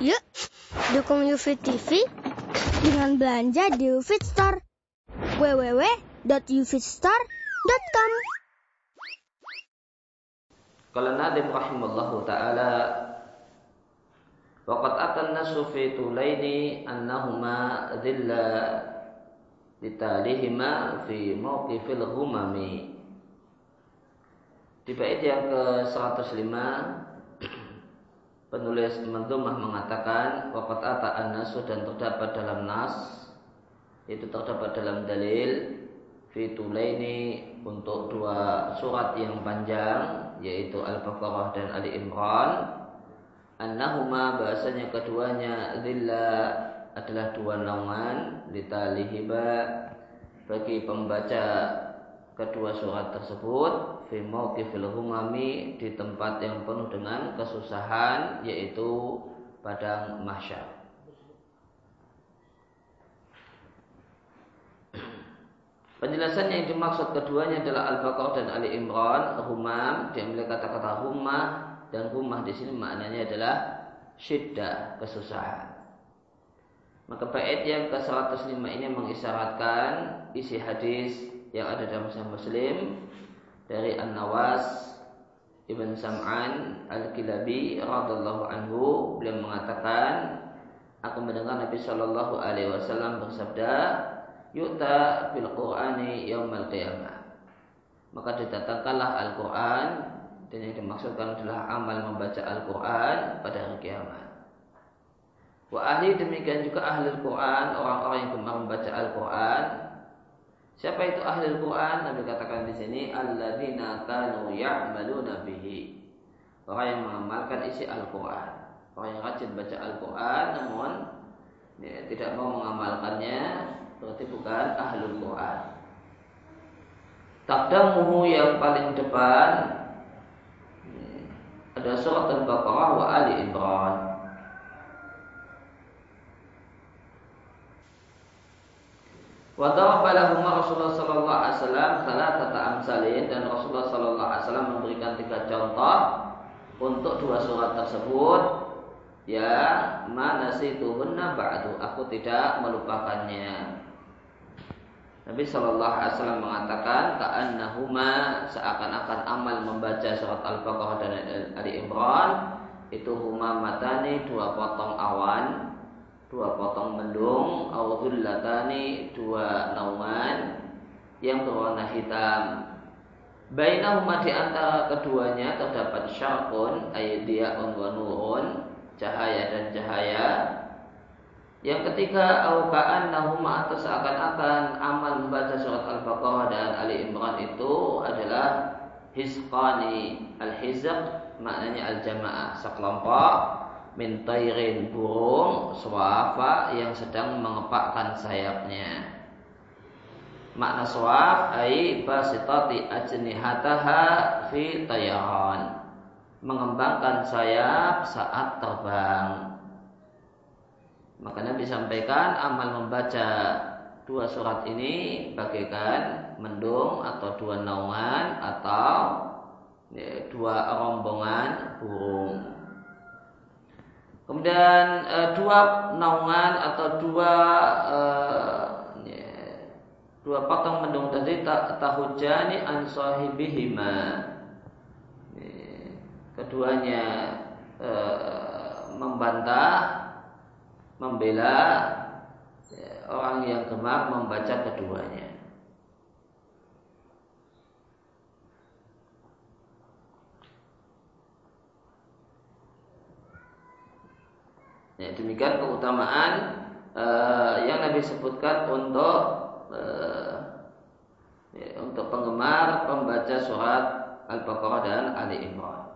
Yuk, dukung UFIT TV dengan belanja di UFIT Store. www.ufitstore.com Kalau Nadim rahimallahu ta'ala Waqat atan nasu fi tulaini annahuma dhilla litalihima fi mawqifil humami Di bait yang ke-105 penulis Mandumah mengatakan waqat ata an-nasu dan terdapat dalam nas itu terdapat dalam dalil fitulaini untuk dua surat yang panjang yaitu Al-Baqarah dan Ali Imran. Annahuma bahasanya keduanya zilla adalah dua naungan litalihiba bagi pembaca kedua surat tersebut fi mauqifil humami di tempat yang penuh dengan kesusahan yaitu padang mahsyar. Penjelasan yang dimaksud keduanya adalah Al-Baqarah dan Ali Imran, humam, diambil kata-kata humah dan humah di sini maknanya adalah syiddah, kesusahan. Maka bait yang ke-105 ini mengisyaratkan isi hadis yang ada dalam Sahih Muslim dari An-Nawas Ibn Sam'an Al-Kilabi radhiyallahu anhu beliau mengatakan aku mendengar Nabi Shallallahu alaihi wasallam bersabda yu'ta bil Qur'ani yaumal qiyamah maka didatangkanlah Al-Qur'an dan yang dimaksudkan adalah amal membaca Al-Quran pada hari kiamat. Wa ahli demikian juga ahli Al-Quran, orang-orang yang gemar membaca Al-Quran, Siapa itu ahli Al-Quran? Nabi katakan di sini, alladzina kanu ya'maluna bihi. Orang yang mengamalkan isi Al-Quran. Orang yang rajin baca Al-Quran, namun ya, tidak mau mengamalkannya, berarti bukan ahli Al-Quran. Takdamuhu yang paling depan ya, ada surat Al-Baqarah wa Ali Imran. Wa daraba Rasulullah sallallahu alaihi wasallam thalathata amsalin dan Rasulullah sallallahu alaihi wasallam memberikan tiga contoh untuk dua surat tersebut. Ya mana situhunna ba'du. Aku tidak melupakannya. Nabi Shallallahu Alaihi Wasallam mengatakan ka'annahuma seakan-akan amal membaca surat Al-Baqarah dan Ali Imran itu huma matani dua potong awan dua potong mendung awdullatani dua naungan yang berwarna hitam. Bainahuma di antara keduanya terdapat syarqun aydiyaun wa nurun cahaya dan cahaya. Yang ketiga awkaan nahuma atau seakan-akan amal membaca surat Al-Baqarah dan Ali Imran itu adalah hizqani al-hizq maknanya al-jamaah sekelompok min tairin burung swafa yang sedang mengepakkan sayapnya. Makna swaf ai basitati ajnihataha fi tayaran. Mengembangkan sayap saat terbang. Maka Nabi sampaikan amal membaca dua surat ini bagaikan mendung atau dua naungan atau ya, dua rombongan burung. Kemudian e, dua naungan atau dua e, dua potong mendung tadi tahujani an sahibihima. keduanya e, membantah, membela ya, orang yang gemar membaca keduanya. Ya, demikian keutamaan uh, yang Nabi sebutkan untuk uh, ya, untuk penggemar pembaca surat Al-Baqarah dan Ali Imran.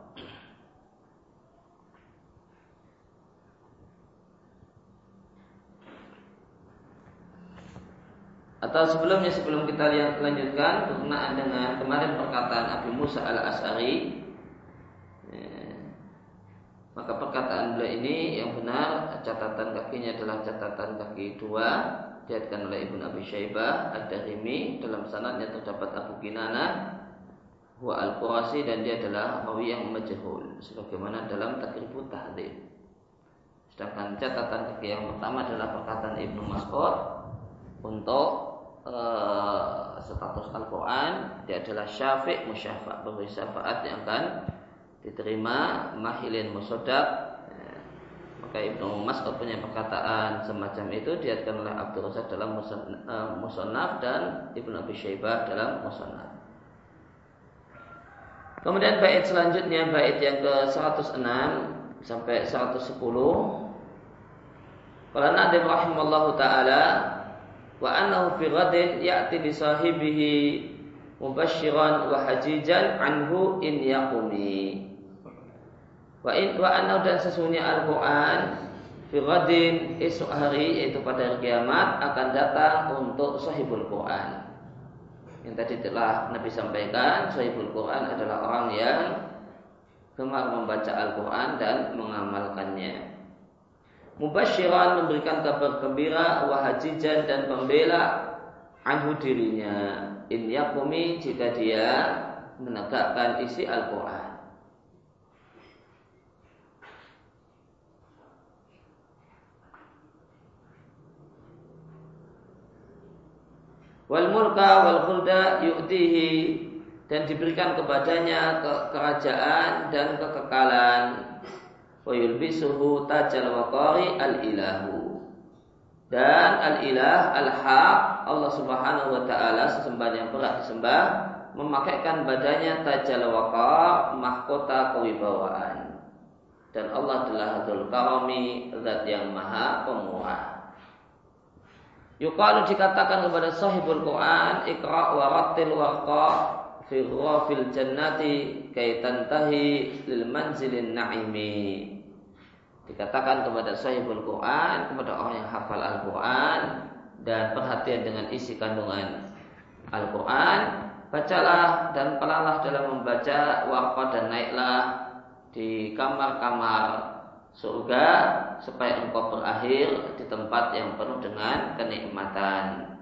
Atau sebelumnya sebelum kita lihat lanjutkan berkenaan dengan kemarin perkataan Abu Musa al Asari maka perkataan beliau ini yang benar catatan kakinya adalah catatan kaki dua diatkan oleh Ibnu Abi Syaibah Ad-Darimi. Dalam sanadnya terdapat Abu Kinana Huwa Al-Qurasi dan dia adalah rawi yang majhul sebagaimana dalam takribut tahdhib Sedangkan catatan kaki yang pertama adalah perkataan Ibnu Mas'ud untuk uh, status Al-Quran. Dia adalah syafiq musyafa' beri syafaat yang akan diterima mahilin musodak ya. maka Ibnu Mas'ud punya perkataan semacam itu diatkan oleh Abdul Razak dalam eh, Musannaf dan Ibnu Abi Syaibah dalam Musannaf Kemudian bait selanjutnya bait yang ke 106 sampai 110 Qala Nadim rahimallahu taala wa annahu fi ghadin ya'ti bi sahibihi mubashiran wa hajijan anhu in yaqumi. Wa in wa annahu dan sesungguhnya Al-Qur'an fi ghadin esok hari yaitu pada hari kiamat akan datang untuk sahibul Quran. Yang tadi telah Nabi sampaikan, sahibul Quran adalah orang yang gemar membaca Al-Quran dan mengamalkannya. Mubashiran memberikan kabar gembira wahajijan dan pembela anhu dirinya in yakumi jika dia menegakkan isi Al-Quran. Wal mulka wal khulda yu'tihi dan diberikan kepadanya ke kerajaan dan kekekalan wa yulbisuhu tajal waqari al-ilahu. Dan al-ilah al-haq Allah Subhanahu wa taala sesembahan yang berat disembah memakaikan badannya tajal waqar mahkota kewibawaan. Dan Allah adalah Dzul Karami, zat yang maha pemurah. Yukalu dikatakan kepada sahibul Quran, ikra wa rattil warqa fi ghafil jannati kaitan tahi lil manzilin na'imi. Dikatakan kepada sahibul Quran, kepada orang yang hafal Al-Quran dan perhatian dengan isi kandungan Al-Quran, bacalah dan pelalah dalam membaca warqa dan naiklah di kamar-kamar surga supaya engkau berakhir di tempat yang penuh dengan kenikmatan.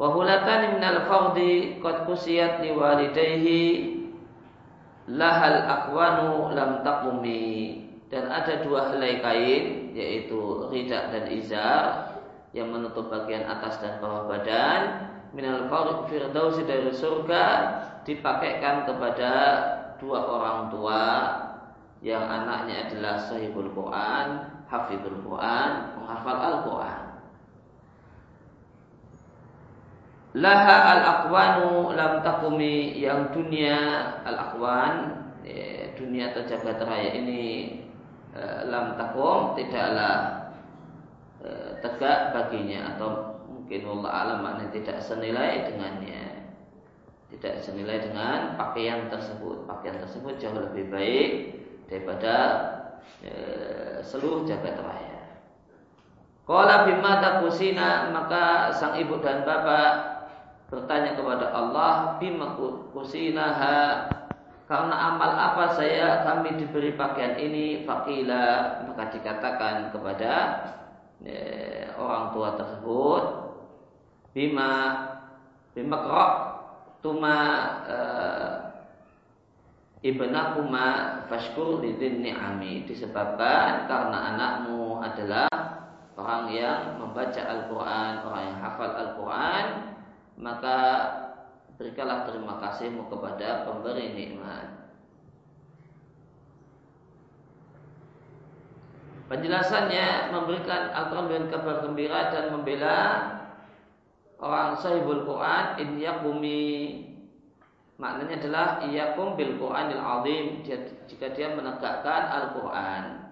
Wahulatan minal fardi qad kusiyat liwalidayhi lahal akwanu lam taqumi. Dan ada dua helai kain yaitu ridak dan izar yang menutup bagian atas dan bawah badan. Minal firdausi dari surga dipakaikan kepada dua orang tua yang anaknya adalah sahibul Quran, hafizul Quran, menghafal Al-Quran. Laha al-aqwanu lam takumi yang dunia al-aqwan ya, dunia atau jagat raya ini Eh, lam takum tidaklah eh, tegak baginya atau mungkin Allah alam maknanya tidak senilai dengannya tidak senilai dengan pakaian tersebut pakaian tersebut jauh lebih baik daripada e, seluruh jagat raya. Kala bima takusina maka sang ibu dan bapak bertanya kepada Allah bima kusinaha karena amal apa saya kami diberi pakaian ini? Fakila maka dikatakan kepada ya, orang tua tersebut bima bima krok tuma uh, ibnakuma fashkur lidin ni'ami disebabkan karena anakmu adalah orang yang membaca Al-Quran, orang yang hafal Al-Quran, maka berikanlah terima kasihmu kepada pemberi nikmat. Penjelasannya memberikan Al-Quran kabar gembira dan membela orang sahibul Quran in yakumi maknanya adalah iyakum bil Quranil azim. Jika dia menegakkan Al-Quran.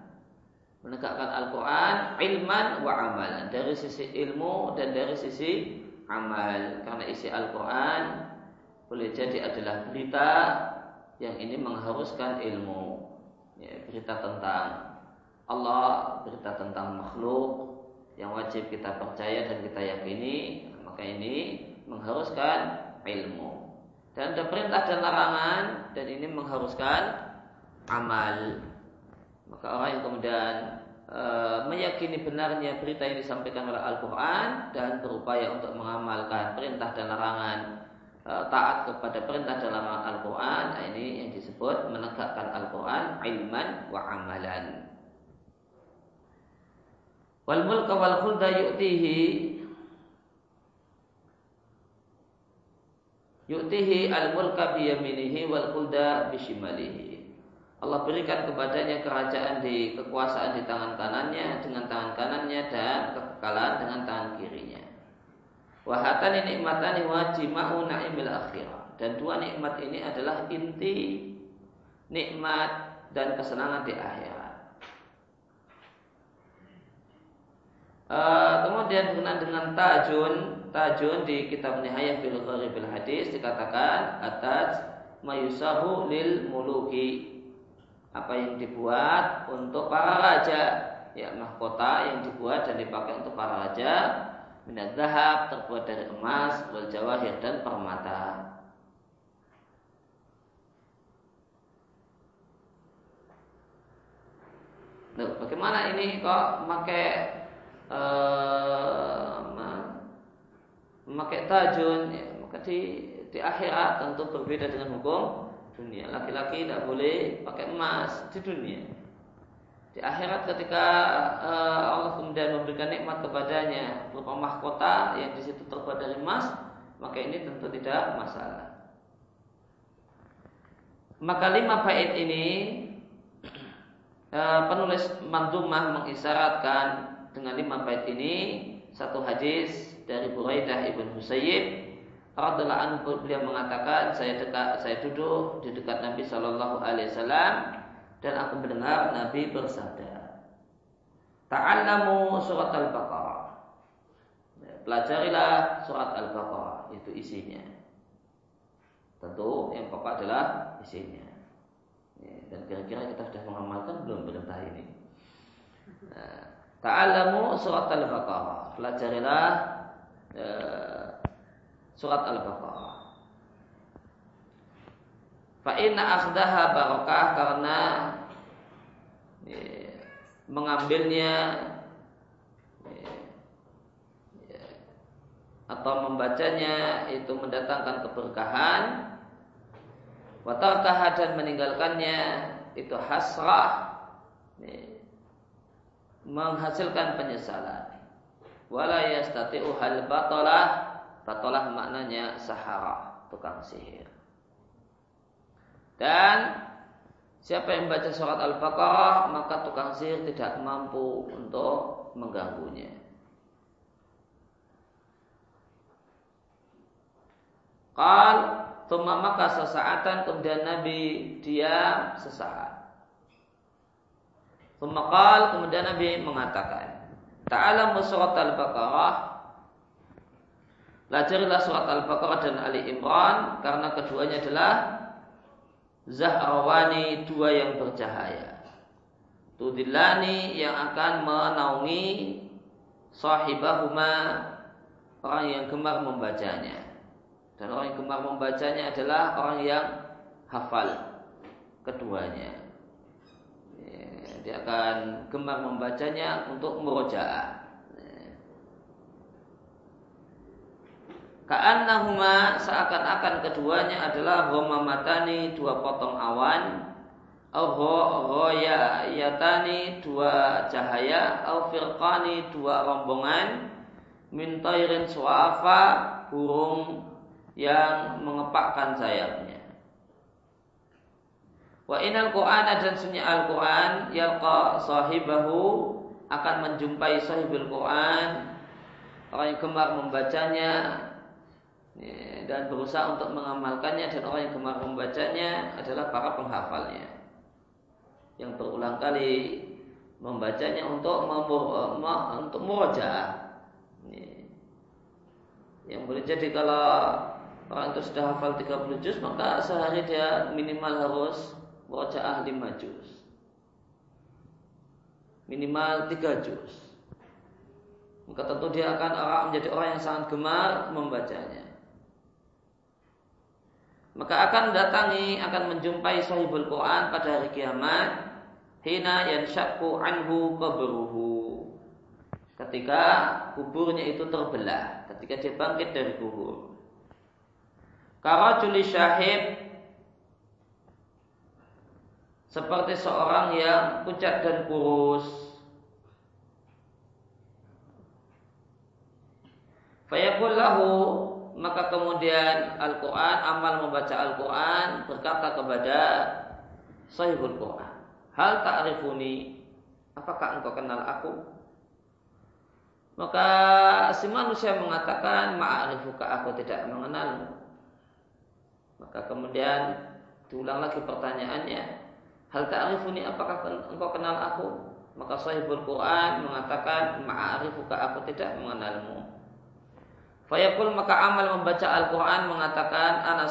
Menegakkan Al-Quran ilman wa amalan. Dari sisi ilmu dan dari sisi amal. Karena isi Al-Quran boleh jadi adalah berita yang ini mengharuskan ilmu. Ya, berita tentang Allah, berita tentang makhluk yang wajib kita percaya dan kita yakini, maka ini mengharuskan ilmu. Dan ada perintah dan larangan dan ini mengharuskan amal. Maka orang yang kemudian e, meyakini benarnya berita yang disampaikan oleh Al-Quran dan berupaya untuk mengamalkan perintah dan larangan Eh, taat kepada perintah dalam Al-Quran nah ini yang disebut menegakkan Al-Quran ilman wa amalan Wal mulka wal yu'tihi al mulka biyaminihi wal khulda bishimalihi. Allah berikan kepadanya kerajaan di kekuasaan di tangan kanannya dengan tangan kanannya dan kekekalan dengan tangan kirinya. Wahatani nikmatani wajima'u na'imil akhirah. Dan dua nikmat ini adalah inti nikmat dan kesenangan di akhirat. Uh, kemudian berkenaan dengan tajun, tajun di kitab Nihayah Gharibil Hadis dikatakan atas mayusahu lil muluki. Apa yang dibuat untuk para raja? Ya mahkota yang dibuat dan dipakai untuk para raja. Minat zahab terbuat dari emas wal jawahir dan permata. Loh, bagaimana ini kok pakai uh, memakai tajun ya, maka di di akhirat tentu berbeda dengan hukum dunia. Laki-laki tidak boleh pakai emas di dunia. Di akhirat ketika uh, Allah kemudian memberikan nikmat kepadanya berupa mahkota yang di situ terbuat dari emas, maka ini tentu tidak masalah. Maka lima bait ini Eh, penulis Mandumah mengisyaratkan dengan lima bait ini satu hadis dari Buraidah ibn Husayyib radhiallahu anhu beliau mengatakan saya dekat saya duduk di dekat Nabi Shallallahu Alaihi Wasallam dan aku mendengar Nabi bersabda Ta'allamu surat al-Baqarah Pelajarilah surat al-Baqarah Itu isinya Tentu yang pokok adalah isinya Ya, dan kira-kira kita sudah mengamalkan belum perintah ini. Nah, Ta'alamu surat Al-Baqarah. Pelajarilah ya, surat Al-Baqarah. Fa'inna akhdaha barakah karena ya, mengambilnya ya, atau membacanya itu mendatangkan keberkahan Watarkaha dan meninggalkannya itu hasrah menghasilkan penyesalan. Wala yastati'u hal batalah batalah maknanya sahara tukang sihir. Dan siapa yang baca surat Al-Baqarah maka tukang sihir tidak mampu untuk mengganggunya. Qal Tuma maka sesaatan kemudian Nabi diam sesaat. Tumakal kemudian Nabi mengatakan, Ta'ala surat al-Baqarah Pelajarilah surat Al-Baqarah dan Ali Imran karena keduanya adalah Zahrawani dua yang bercahaya. Tudillani yang akan menaungi sahibahuma orang yang gemar membacanya. Dan orang yang gemar membacanya adalah orang yang hafal keduanya. Dia akan gemar membacanya untuk merojaah. Ka'annahuma seakan-akan keduanya adalah matani dua potong awan yatani dua cahaya au firqani dua rombongan min tairin suafa burung yang mengepakkan sayapnya. Wa inal Qur'an dan sunyi Al-Quran yalqa sahibahu akan menjumpai sahibul Quran orang yang gemar membacanya ya, dan berusaha untuk mengamalkannya dan orang yang gemar membacanya adalah para penghafalnya yang berulang kali membacanya untuk untuk murojaah. Ya. Yang boleh jadi kalau orang itu sudah hafal 30 juz maka sehari dia minimal harus baca 5 juz minimal 3 juz. Maka tentu dia akan orang menjadi orang yang sangat gemar membacanya. Maka akan datangi akan menjumpai sahibul Quran pada hari kiamat hina yang syakku anhu qabruhu. Ketika kuburnya itu terbelah ketika dia bangkit dari kubur. Karajuli syahid seperti seorang yang pucat dan kurus. Fayaqul lahu maka kemudian Al-Quran, amal membaca Al-Quran berkata kepada sahibul Quran. Hal ta'rifuni, apakah engkau kenal aku? Maka si manusia mengatakan, ma'arifuka aku tidak mengenalmu. Maka kemudian diulang lagi pertanyaannya, hal ta'rifuni, apakah engkau kenal aku? Maka sahibul Quran mengatakan, ma'arifuka aku tidak mengenalmu. Fayaqul maka amal membaca Al-Quran mengatakan Ana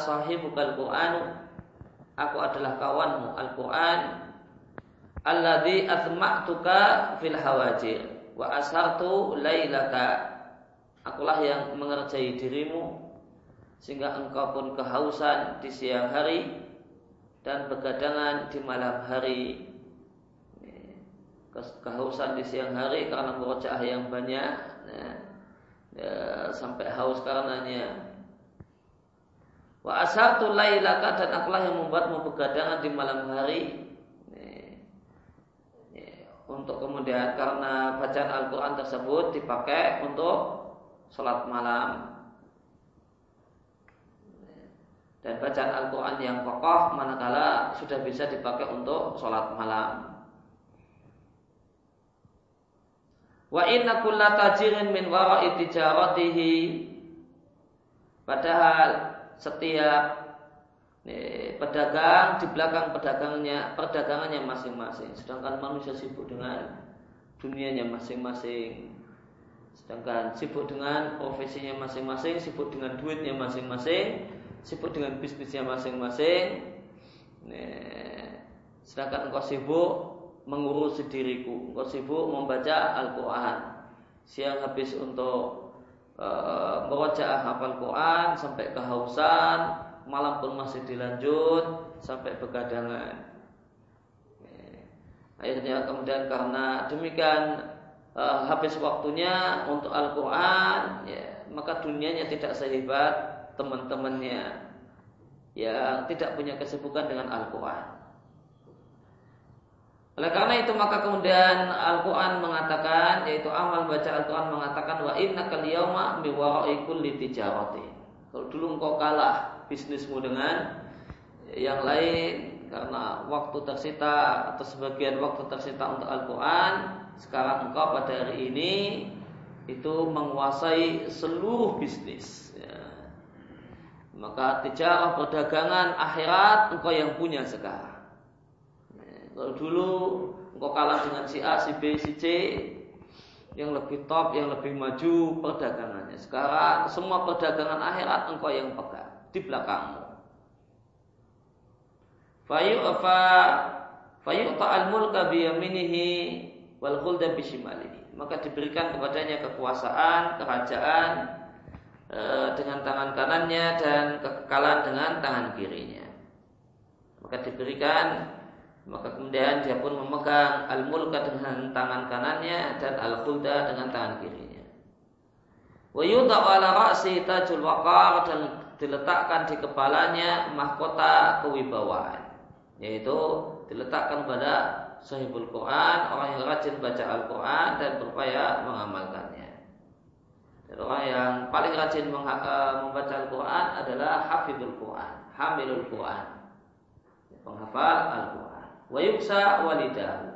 Qur'anu Aku adalah kawanmu Al-Quran Alladhi athma'tuka fil hawajir Wa ashartu laylaka Akulah yang mengerjai dirimu Sehingga engkau pun kehausan di siang hari Dan begadangan di malam hari. Kehausan di siang hari karena murojaah yang banyak. Nah, ya, sampai haus karenanya. Wa asartu lailaka dan akulah yang membuatmu begadangan di malam hari. Untuk kemudian karena bacaan Al-Quran tersebut dipakai untuk sholat malam dan bacaan Al-Quran yang kokoh manakala sudah bisa dipakai untuk sholat malam. Wa inna kulla tajirin min wara'i tijaratihi. Padahal setiap pedagang di belakang pedagangnya perdagangannya masing-masing. Sedangkan manusia sibuk dengan dunianya masing-masing. Sedangkan sibuk dengan profesinya masing-masing sibuk dengan duitnya masing-masing sibuk dengan bisnisnya masing-masing sedangkan engkau sibuk mengurusi diriku. Engkau sibuk membaca Al-Quran. Siang habis untuk e, membaca hafal Quran sampai kehausan, malam pun masih dilanjut sampai begadangan. Akhirnya kemudian karena demikian e, habis waktunya untuk Al-Quran, ya, maka dunianya tidak sehebat teman-temannya yang tidak punya kesibukan dengan Al-Quran. Oleh karena itu maka kemudian Al-Quran mengatakan yaitu amal baca Al-Quran mengatakan wa inna kaliyama biwara'i kulli tijarati. Kalau dulu engkau kalah bisnismu dengan yang lain karena waktu tersita atau sebagian waktu tersita untuk Al-Quran sekarang engkau pada hari ini itu menguasai seluruh bisnis. Maka tijarah perdagangan akhirat engkau yang punya sekarang kalau dulu engkau kalah dengan si A, si B, si C yang lebih top, yang lebih maju perdagangannya. Sekarang semua perdagangan akhirat engkau yang pegang di belakangmu. Fayu'fa fayu'ta al-mulka biyaminihi wal khulda. Maka diberikan kepadanya kekuasaan, kerajaan dengan tangan kanannya dan kekekalan dengan tangan kirinya. Maka diberikan maka kemudian dia pun memegang al-mulka dengan tangan kanannya dan al-khulda dengan tangan kirinya. Wa ala ra'si tajul waqar dan diletakkan di kepalanya mahkota kewibawaan. Yaitu diletakkan pada sahibul Quran, orang yang rajin baca Al-Quran dan berupaya mengamalkannya. Orang yang paling rajin eh, membaca Al-Quran adalah hafidul Quran, hamilul Quran, penghafal Al-Quran wa yuksa walidahu.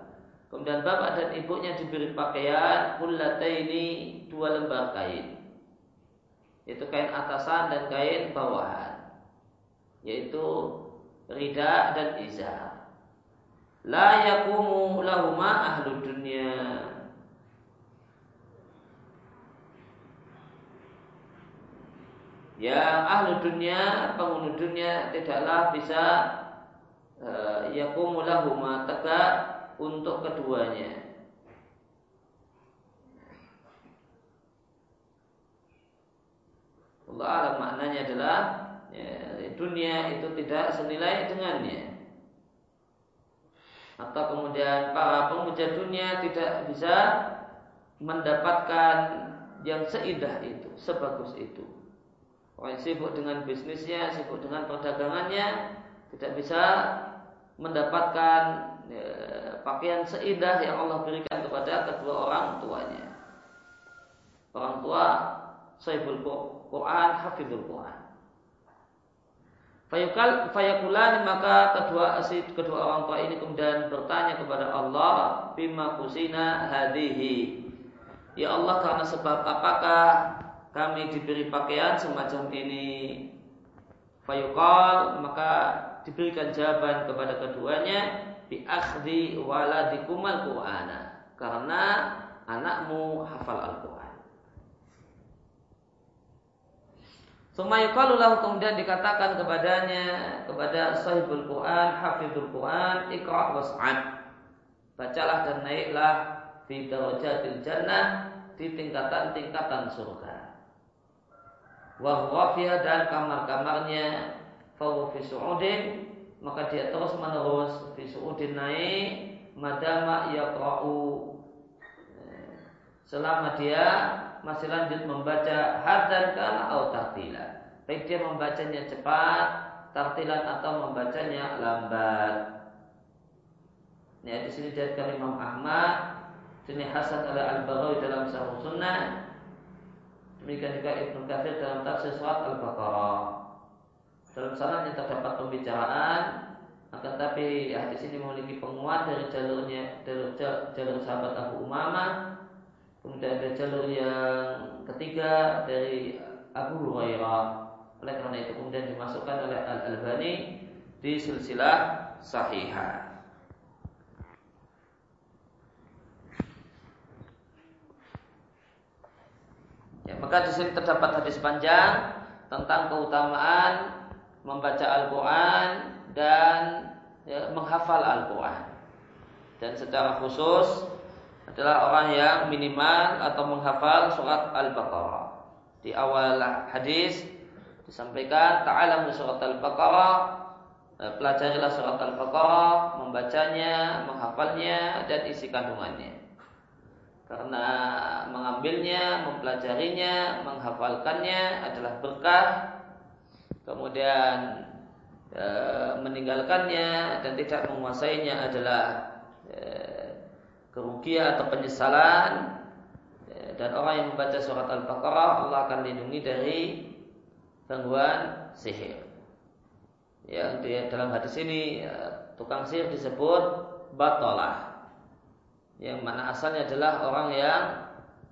Kemudian bapak dan ibunya diberi pakaian ini dua lembar kain. Itu kain atasan dan kain bawahan. Yaitu rida dan izar. La yakumu lahuma ahlu dunia. Yang ahlu dunia, penghuni dunia tidaklah bisa Eh, yaqumu lahuma tegak untuk keduanya. Allah alam maknanya adalah ya, dunia itu tidak senilai dengannya. Atau kemudian para pemuja dunia tidak bisa mendapatkan yang seindah itu, sebagus itu. Orang sibuk dengan bisnisnya, sibuk dengan perdagangannya, tidak bisa mendapatkan ya, pakaian seindah yang Allah berikan kepada kedua orang tuanya. Orang tua sahibul Quran, hafizul Quran. Fayukal fayakulani maka kedua asid kedua orang tua ini kemudian bertanya kepada Allah bima kusina hadihi. Ya Allah karena sebab apakah kami diberi pakaian semacam ini? Fayukal maka diberikan jawaban kepada keduanya bi akhdi waladikumal Qur'ana karena anakmu hafal Al-Qur'an. Sumayukalulah kemudian dikatakan kepadanya kepada sahibul Quran, hafidul Quran, ikra was'ad. Bacalah dan naiklah fi darajatil jannah di tingkatan-tingkatan surga. Wa dan kamar-kamarnya. Fa fi maka dia terus menerus fi su'udin naik. Madama yaqra'u. Selama dia masih lanjut membaca hadan kana atau tartila. Baik dia membacanya cepat, tartilan atau membacanya lambat. Ya, di sini dari Imam Ahmad, sini Hasan al Barawi dalam Sahih Sunnah, demikian juga Ibnu Katsir dalam tafsir surat Al-Baqarah. Dalam sanadnya terdapat pembicaraan, akan tapi hadis ini memiliki penguat dari jalurnya dari jalur sahabat Abu Umamah Kemudian ada jalur yang ketiga dari Abu Hurairah. Oleh karena itu kemudian dimasukkan oleh Al Albani di silsilah sahihah. Ya, maka di sini terdapat hadis panjang tentang keutamaan membaca Al-Quran dan ya, menghafal Al-Quran. Dan secara khusus adalah orang yang minimal atau menghafal surat Al-Baqarah. Di awal hadis disampaikan ta'alamu surat Al-Baqarah, eh, pelajarilah surat Al-Baqarah, membacanya, menghafalnya dan isi kandungannya. Karena mengambilnya, mempelajarinya, menghafalkannya adalah berkah. Kemudian e, meninggalkannya dan tidak menguasainya adalah e, kerugian atau penyesalan ya, dan orang yang membaca surat Al-Baqarah Allah akan lindungi dari gangguan sihir. Ya, dalam hadis ini ya, tukang sihir disebut batolah. Yang mana asalnya adalah orang yang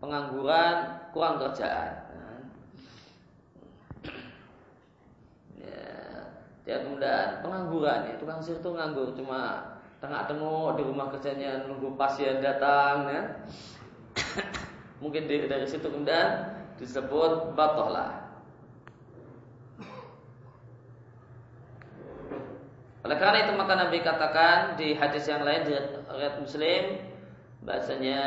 pengangguran, kurang kerjaan. Ya, dia kemudian pengangguran ya, tukang sihir itu nganggur cuma tengah-tengah di rumah kerjanya nunggu pasien datang ya. Mungkin dari, dari situ kemudian disebut batolah. Oleh karena itu maka Nabi katakan di hadis yang lain di riwayat Muslim bahasanya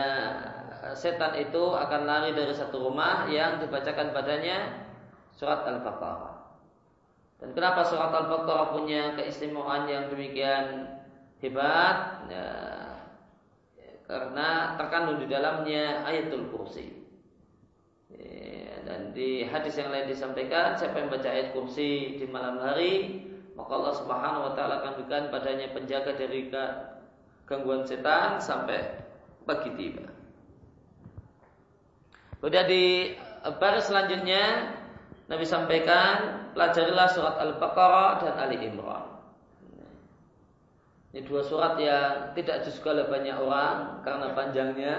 setan itu akan lari dari satu rumah yang dibacakan padanya surat Al-Baqarah. Dan kenapa surat Al-Baqarah punya keistimewaan yang demikian hebat ya, karena terkandung di dalamnya ayatul kursi. Ya, dan di hadis yang lain disampaikan siapa yang baca ayat kursi di malam hari maka Allah Subhanahu wa taala akan berikan padanya penjaga dari gangguan setan sampai pagi tiba. Kemudian di baris selanjutnya Nabi sampaikan pelajarilah surat Al-Baqarah dan Ali Imran. Ini dua surat yang tidak disukai oleh banyak orang karena panjangnya.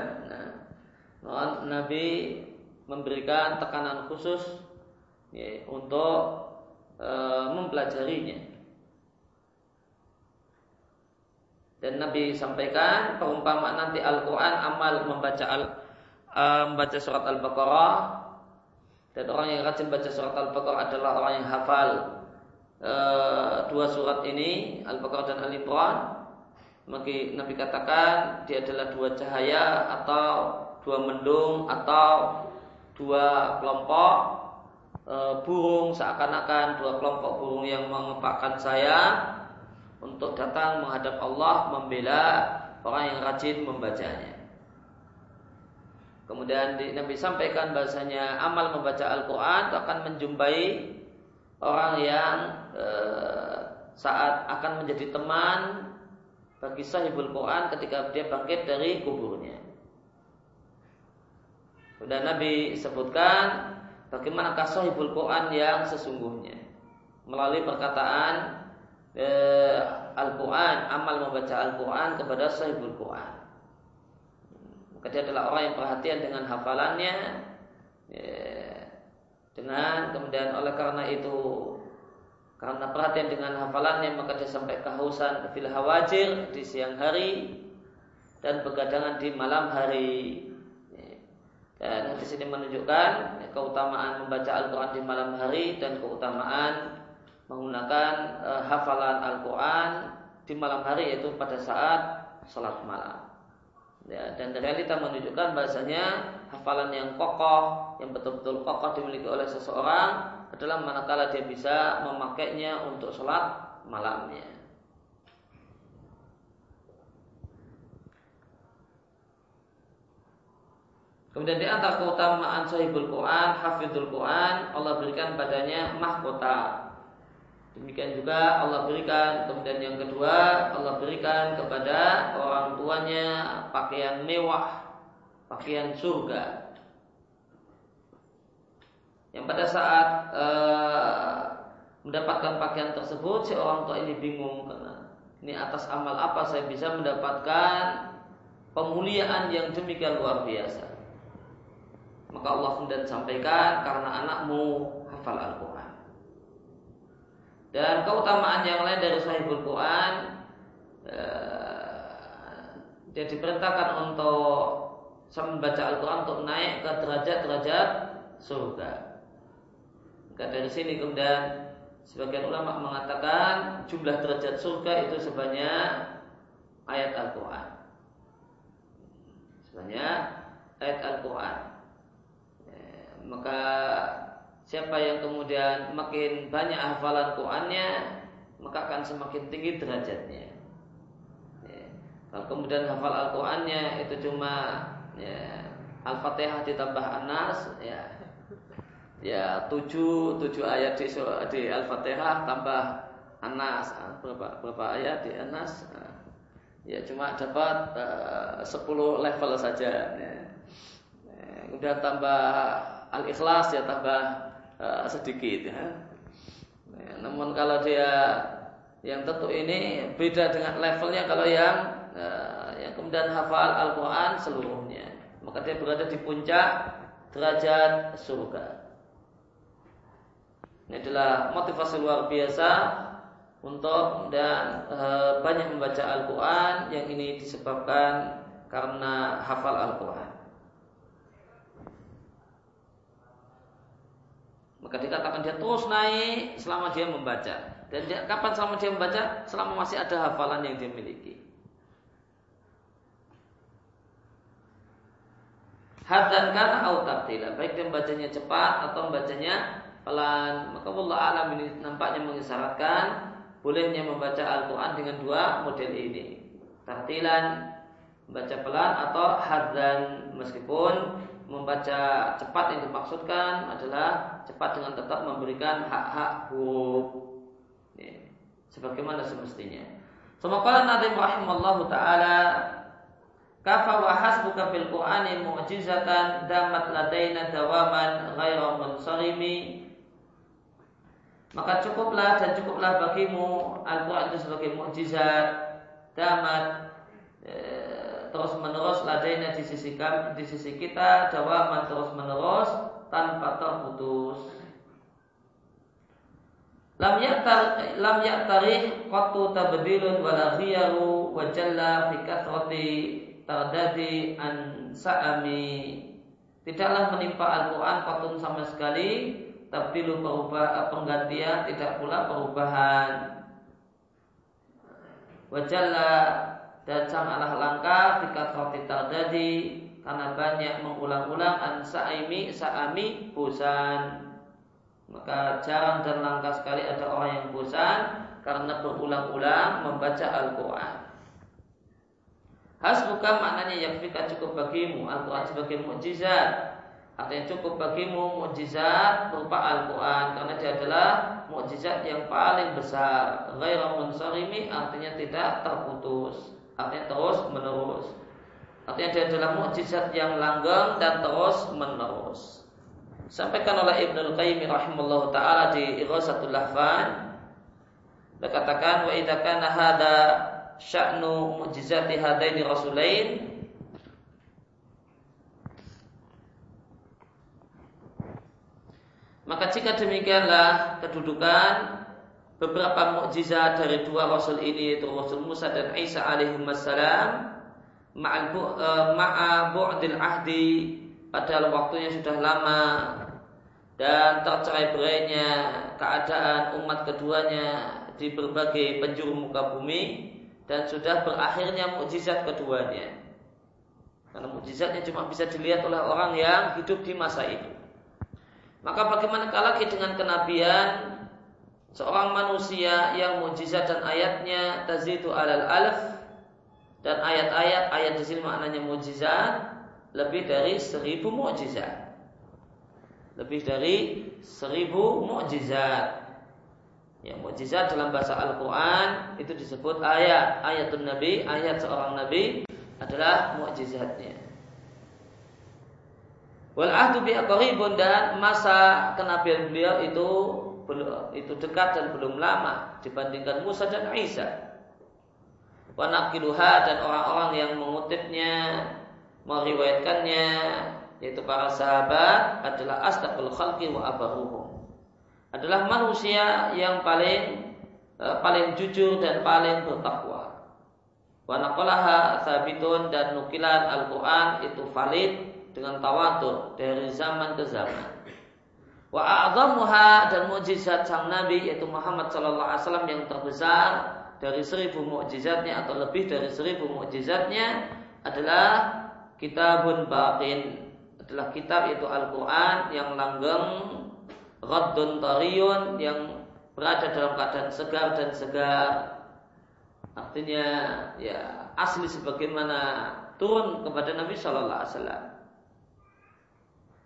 Nah, Nabi memberikan tekanan khusus ya, untuk e, mempelajarinya. Dan Nabi sampaikan perumpamaan nanti Al-Quran amal membaca al, e, membaca surat Al-Baqarah. Dan orang yang rajin baca surat Al-Baqarah adalah orang yang hafal Eh, dua surat ini Al-Baqarah dan Al-Imran. Maka Nabi katakan dia adalah dua cahaya atau dua mendung atau dua kelompok e, burung seakan-akan dua kelompok burung yang mengepakkan saya untuk datang menghadap Allah membela orang yang rajin membacanya. Kemudian Nabi sampaikan bahasanya amal membaca Al-Quran akan menjumpai orang yang e, saat akan menjadi teman bagi sahibul Quran ketika dia bangkit dari kuburnya. Sudah Nabi sebutkan bagaimana sahibul Quran yang sesungguhnya melalui perkataan eh, Al-Quran, amal membaca Al-Quran kepada sahibul Quran. Maka dia adalah orang yang perhatian dengan hafalannya, ya, dengan kemudian oleh karena itu karena perhatian dengan hafalannya maka dia sampai kehausan fil hawajir di siang hari dan begadangan di malam hari. Dan di sini menunjukkan keutamaan membaca Al-Quran di malam hari dan keutamaan menggunakan e, hafalan Al-Quran di malam hari yaitu pada saat sholat malam. Ya, dan realita menunjukkan bahasanya hafalan yang kokoh, yang betul-betul kokoh dimiliki oleh seseorang adalah manakala dia bisa memakainya untuk sholat malamnya. Kemudian di antara keutamaan sahibul Quran, hafidul Quran, Allah berikan padanya mahkota Demikian juga Allah berikan kemudian yang kedua Allah berikan kepada orang tuanya pakaian mewah, pakaian surga. Yang pada saat uh, mendapatkan pakaian tersebut si orang tua ini bingung karena ini atas amal apa saya bisa mendapatkan pemuliaan yang demikian luar biasa. Maka Allah kemudian sampaikan karena anakmu hafal Al-Quran. Dan keutamaan yang lain dari sahibul Quran eh, dia diperintahkan untuk membaca Al-Quran untuk naik ke derajat-derajat surga. Maka dari sini kemudian sebagian ulama mengatakan jumlah derajat surga itu sebanyak ayat Al-Quran. Sebanyak ayat Al-Quran. Eh, maka Siapa yang kemudian makin banyak hafalan Qurannya maka akan semakin tinggi derajatnya. Ya. Kalau kemudian hafal Al-Qurannya itu cuma ya, Al-Fatihah ditambah Anas, ya, ya tujuh tujuh ayat di, di Al-Fatihah tambah Anas, ah, berapa berapa ayat di Anas? Ah, ya cuma dapat uh, 10 level saja. Ya. ya. Kemudian tambah Al-Ikhlas ya tambah uh, sedikit ya. ya. Namun kalau dia yang tentu ini beda dengan levelnya kalau yang uh, yang kemudian hafal Al-Quran seluruhnya, maka dia berada di puncak derajat surga. Ini adalah motivasi luar biasa untuk dan e, banyak membaca Al-Quran yang ini disebabkan karena hafal Al-Quran. Maka dikatakan dia terus naik selama dia membaca. Dan dia, kapan selama dia membaca? Selama masih ada hafalan yang dia miliki. Hadan karena tidak Baik dia membacanya cepat atau membacanya pelan. Maka Allah alam ini nampaknya mengisyaratkan bolehnya membaca Al-Quran dengan dua model ini. Tartilan membaca pelan atau hadan meskipun membaca cepat yang dimaksudkan adalah cepat dengan tetap memberikan hak-hak huruf ya, sebagaimana semestinya. Semoga Nabi rahimallahu taala kafa wa hasbuka fil qur'ani mu'jizatan damat ladaina dawaman ghaira munsarimi maka cukuplah dan cukuplah bagimu Al-Quran itu sebagai mukjizat damat terus menerus ladainya di sisi kami, di sisi kita dawaman terus menerus tanpa terputus. Lam yaktar lam yaktari qattu tabdilun wala khiyaru wa jalla fi kathrati tardadi an sa'ami. Tidaklah menimpa Al-Quran qatun sama sekali tabdilu perubah penggantian tidak pula perubahan. Wajalla dan sangatlah langka jika roti tardadi karena banyak mengulang-ulang an sa'imi sa'ami bosan. Maka jarang dan langka sekali ada orang yang bosan karena berulang-ulang membaca Al-Quran. Hasbuka maknanya yang fika cukup bagimu Al-Quran sebagai mukjizat. Artinya cukup bagimu mukjizat berupa Al-Quran Karena dia adalah mukjizat yang paling besar. Ghaira munsarimi artinya tidak terputus artinya terus menerus. Artinya dia adalah mukjizat yang langgeng dan terus menerus. Sampaikan oleh Ibnu Qayyim rahimahullah taala di Ighasatul Lahfan Dikatakan wa idza kana hada sya'nu mu'jizati hadaini rasulain Maka jika demikianlah kedudukan beberapa mukjizat dari dua rasul ini yaitu Rasul Musa dan Isa alaihi wassalam ma'a bu'dil ahdi padahal waktunya sudah lama dan tercerai berainya keadaan umat keduanya di berbagai penjuru muka bumi dan sudah berakhirnya mukjizat keduanya. Karena mukjizatnya cuma bisa dilihat oleh orang yang hidup di masa itu. Maka bagaimana lagi dengan kenabian seorang manusia yang mukjizat dan ayatnya tazitu alal alf dan ayat-ayat ayat di sini maknanya mukjizat lebih dari seribu mukjizat. Lebih dari seribu mukjizat. Yang mukjizat dalam bahasa Al-Quran itu disebut ayat. Ayatun Nabi, ayat seorang Nabi adalah mukjizatnya. Wal ahdu bi dan masa kenabian beliau itu itu dekat dan belum lama dibandingkan Musa dan Isa. Wa dan orang-orang yang mengutipnya, meriwayatkannya yaitu para sahabat adalah astaqul khalqi wa abaruhum adalah manusia yang paling uh, paling jujur dan paling bertakwa. Wa naqalaha sabitun dan nukilan Al-Qur'an itu valid dengan tawatur dari zaman ke zaman. Wa a'zamuha dan mukjizat sang Nabi yaitu Muhammad sallallahu alaihi wasallam yang terbesar dari seribu mukjizatnya atau lebih dari seribu mukjizatnya adalah kitabun baqin adalah kitab itu Al-Quran yang langgeng Raddun tariyun yang berada dalam keadaan segar dan segar. Artinya ya asli sebagaimana turun kepada Nabi Shallallahu Alaihi Wasallam.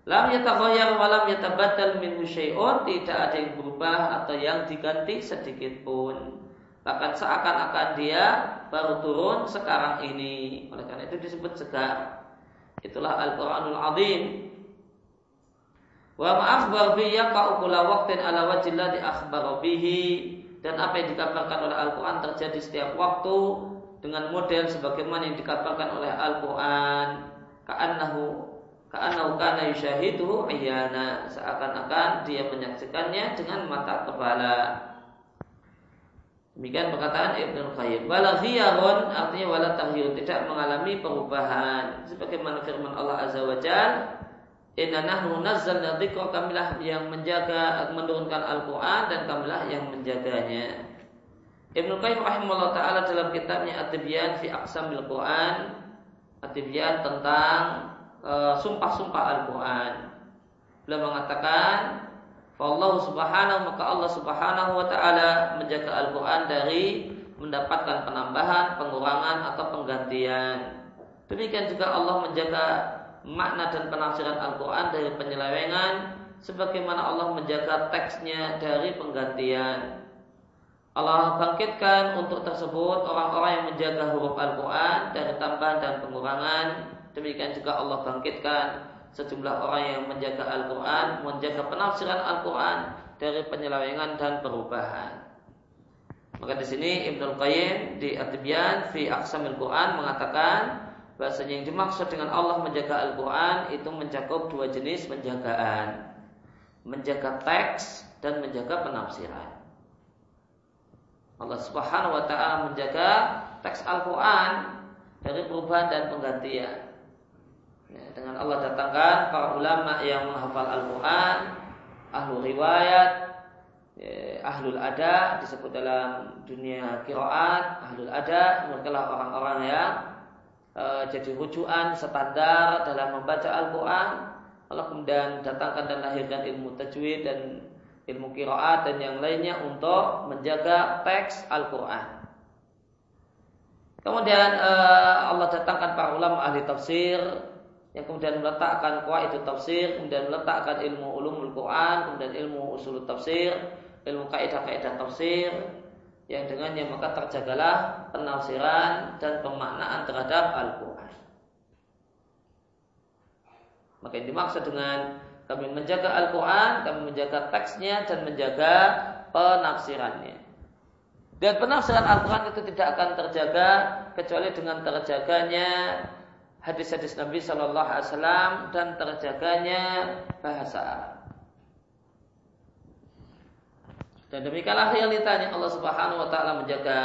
Lam yataghayyar wa lam yatabaddal min syai'un, tidak ada yang berubah atau yang diganti sedikit pun. Bahkan seakan-akan dia baru turun sekarang ini. Oleh karena itu disebut segar. Itulah Al-Quranul Azim Wa ma'akhbar bi yaqa'u kula waqtin ala wajhi alladhi bihi dan apa yang dikabarkan oleh Al-Qur'an terjadi setiap waktu dengan model sebagaimana yang dikabarkan oleh Al-Qur'an ka'annahu ka'annahu kana yushahidu iyana seakan-akan dia menyaksikannya dengan mata kepala Demikian perkataan Ibnu Qayyim. Wala artinya wala tahyur tidak mengalami perubahan. Sebagaimana firman Allah Azza wa Jalla Inna nahnu nazzalna dzikra kamilah yang menjaga menurunkan Al-Qur'an dan kamilah yang menjaganya. Ibnu Qayyim rahimahullah taala dalam kitabnya At-Tibyan fi Aqsamil Qur'an, At-Tibyan tentang sumpah-sumpah Al-Qur'an. Beliau mengatakan, Allah subhanahu maka Allah subhanahu wa ta'ala menjaga Al-Quran dari mendapatkan penambahan, pengurangan atau penggantian. Demikian juga Allah menjaga makna dan penafsiran Al-Quran dari penyelewengan sebagaimana Allah menjaga teksnya dari penggantian. Allah bangkitkan untuk tersebut orang-orang yang menjaga huruf Al-Quran dari tambahan dan pengurangan. Demikian juga Allah bangkitkan sejumlah orang yang menjaga Al-Quran, menjaga penafsiran Al-Quran dari penyelewengan dan perubahan. Maka di sini Ibnu Qayyim di At-Tibyan fi Aqsamil Quran mengatakan bahasanya yang dimaksud dengan Allah menjaga Al-Quran itu mencakup dua jenis penjagaan. Menjaga teks dan menjaga penafsiran. Allah Subhanahu wa taala menjaga teks Al-Qur'an dari perubahan dan penggantian. Ya, dengan Allah datangkan para ulama yang menghafal Al-Qur'an, ahlu riwayat, ya, ahlul ada disebut dalam dunia kiraat, ahlul ada mereka orang-orang e, jadi rujukan standar dalam membaca Al-Quran Allah kemudian datangkan dan lahirkan ilmu tajwid dan ilmu kiraat dan yang lainnya untuk menjaga teks Al-Quran. Kemudian e, Allah datangkan para ulama ahli tafsir yang kemudian meletakkan itu tafsir, kemudian meletakkan ilmu ulumul Quran, kemudian ilmu usul tafsir, ilmu kaidah-kaidah tafsir, yang dengannya maka terjagalah penafsiran dan pemaknaan terhadap Al-Quran. Maka yang dimaksud dengan Kami menjaga Al-Quran, kami menjaga teksnya dan menjaga penafsirannya. Dan penafsiran Al-Quran itu tidak akan terjaga kecuali dengan terjaganya hadis-hadis Nabi Shallallahu Alaihi Wasallam dan terjaganya bahasa Arab. Dan demikianlah realitanya Allah Subhanahu Wa Taala menjaga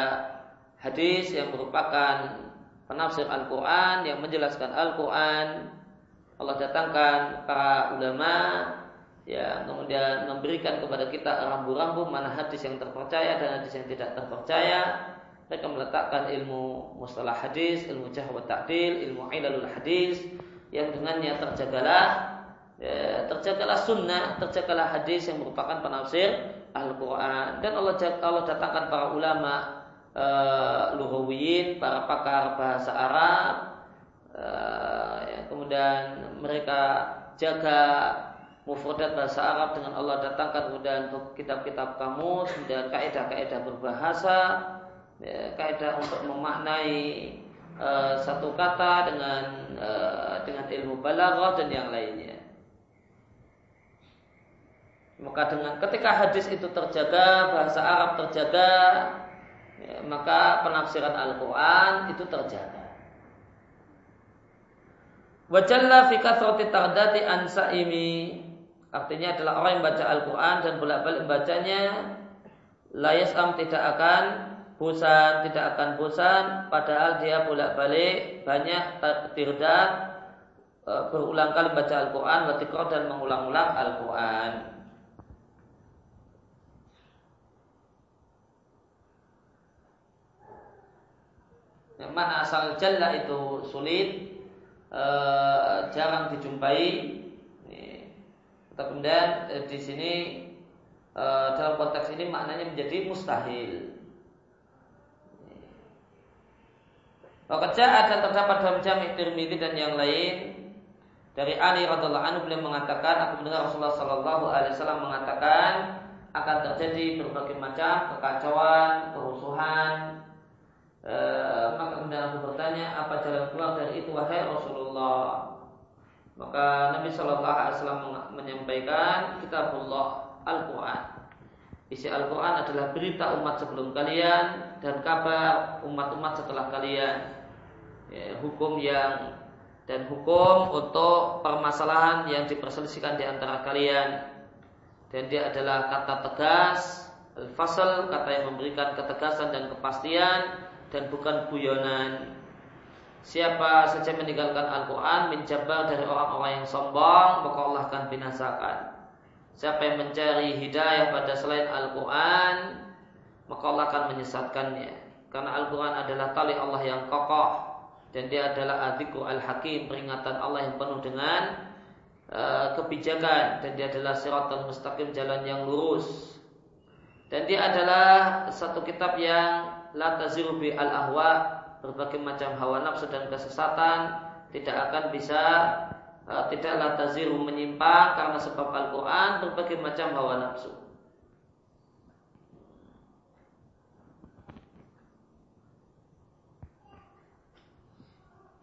hadis yang merupakan penafsir Al-Quran yang menjelaskan Al-Quran Allah datangkan para ulama yang kemudian memberikan kepada kita rambu-rambu mana hadis yang terpercaya dan hadis yang tidak terpercaya mereka meletakkan ilmu mustalah hadis, ilmu jahwat ta'dil, ilmu ilalul hadis yang dengannya terjagalah ya, terjagalah sunnah, terjagalah hadis yang merupakan penafsir Al-Quran. Dan Allah Allah datangkan para ulama uh, lugawiyin, para pakar bahasa Arab, uh, ya, kemudian mereka jaga mufradat bahasa Arab dengan Allah datangkan kemudian kitab-kitab kamus, kemudian kaidah-kaidah berbahasa, ya, kaidah untuk memaknai uh, satu kata dengan uh, dengan ilmu balaghah dan yang lainnya. Maka dengan ketika hadis itu terjaga, bahasa Arab terjaga, ya, maka penafsiran Al-Quran itu terjaga. Wajalla fi kathrati tardati an sa'imi artinya adalah orang yang baca Al-Quran dan bolak-balik membacanya layas tidak akan bosan, tidak akan bosan padahal dia bolak-balik banyak tirdat e, berulang kali baca Al-Quran, watikor dan mengulang-ulang Al-Quran. yang mana asal jalla itu sulit e, jarang dijumpai. Kemudian e, di sini e, dalam konteks ini maknanya menjadi mustahil Kerja ada terdapat dalam jami Tirmidzi dan yang lain. Dari Ali radhiallahu anhu beliau mengatakan aku mendengar Rasulullah sallallahu alaihi wasallam mengatakan akan terjadi berbagai macam kekacauan, kerusuhan, e, maka kemudian aku bertanya apa jalan keluar dari itu wahai Rasulullah? Maka Nabi Shallallahu Alaihi Wasallam menyampaikan kitabullah Al-Quran isi Al-Quran adalah berita umat sebelum kalian dan kabar umat-umat setelah kalian ya, hukum yang dan hukum untuk permasalahan yang diperselisihkan di antara kalian dan dia adalah kata tegas al-fasal kata yang memberikan ketegasan dan kepastian dan bukan guyonan. Siapa saja meninggalkan Al-Quran menjabar dari orang-orang yang sombong maka Allah akan binasakan. Siapa yang mencari hidayah pada selain Al-Quran maka Allah akan menyesatkannya. Karena Al-Quran adalah tali Allah yang kokoh dan dia adalah adikku al-hakim peringatan Allah yang penuh dengan uh, kebijakan dan dia adalah siratal mustaqim jalan yang lurus dan dia adalah satu kitab yang la taziru bi al ahwa berbagai macam hawa nafsu dan kesesatan tidak akan bisa uh, tidak la taziru menyimpang karena sebab Al-Qur'an berbagai macam hawa nafsu.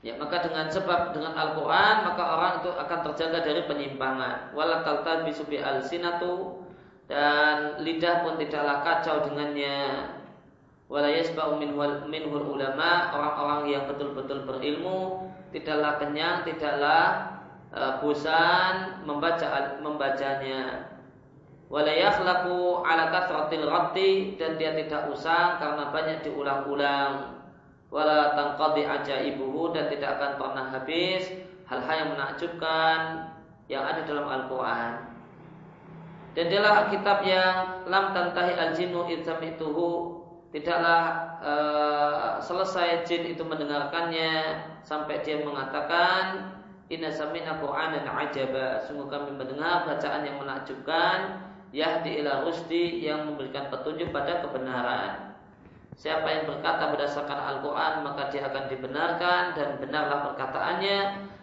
Ya, maka dengan sebab dengan Al-Quran maka orang itu akan terjaga dari penyimpangan. Walakal bisubi al sinatu dan lidah pun tidaklah kacau dengannya wala yasba'u minhul ulama orang-orang yang betul-betul berilmu tidaklah kenyang tidaklah uh, bosan membaca membacanya. Wala yakhlaqu ala kathratil ratti dan dia tidak usang karena banyak diulang-ulang. Wala tanqadi ajaibuhu dan tidak akan pernah habis. Hal-hal yang menakjubkan yang ada dalam Al-Qur'an. Dan dialah kitab yang lam tantahi al-jinnu idzamituhu tidaklah uh, selesai jin itu mendengarkannya sampai dia mengatakan Inna samina Qur'anan ajaba. Sungguh kami mendengar bacaan yang menakjubkan Yahdi ila rusdi yang memberikan petunjuk pada kebenaran. Siapa yang berkata berdasarkan Al-Quran maka dia akan dibenarkan dan benarlah perkataannya.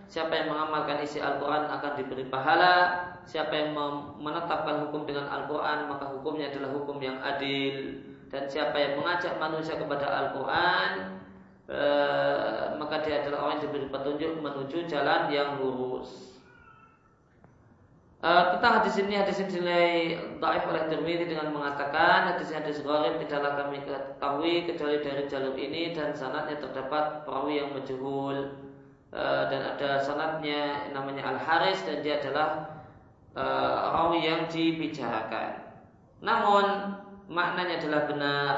Siapa yang mengamalkan isi Al-Quran akan diberi pahala. Siapa yang menetapkan hukum dengan Al-Quran maka hukumnya adalah hukum yang adil. Dan siapa yang mengajak manusia kepada Al-Quran e, maka dia adalah orang yang diberi petunjuk menuju jalan yang lurus. Uh, tentang hadis ini hadis ini dinilai taif oleh Tirmidzi dengan mengatakan hadis hadis gharib tidaklah kami ketahui kecuali dari jalur ini dan sanatnya terdapat perawi yang majhul uh, dan ada sanatnya namanya Al Haris dan dia adalah uh, rawi yang dibicarakan. Namun maknanya adalah benar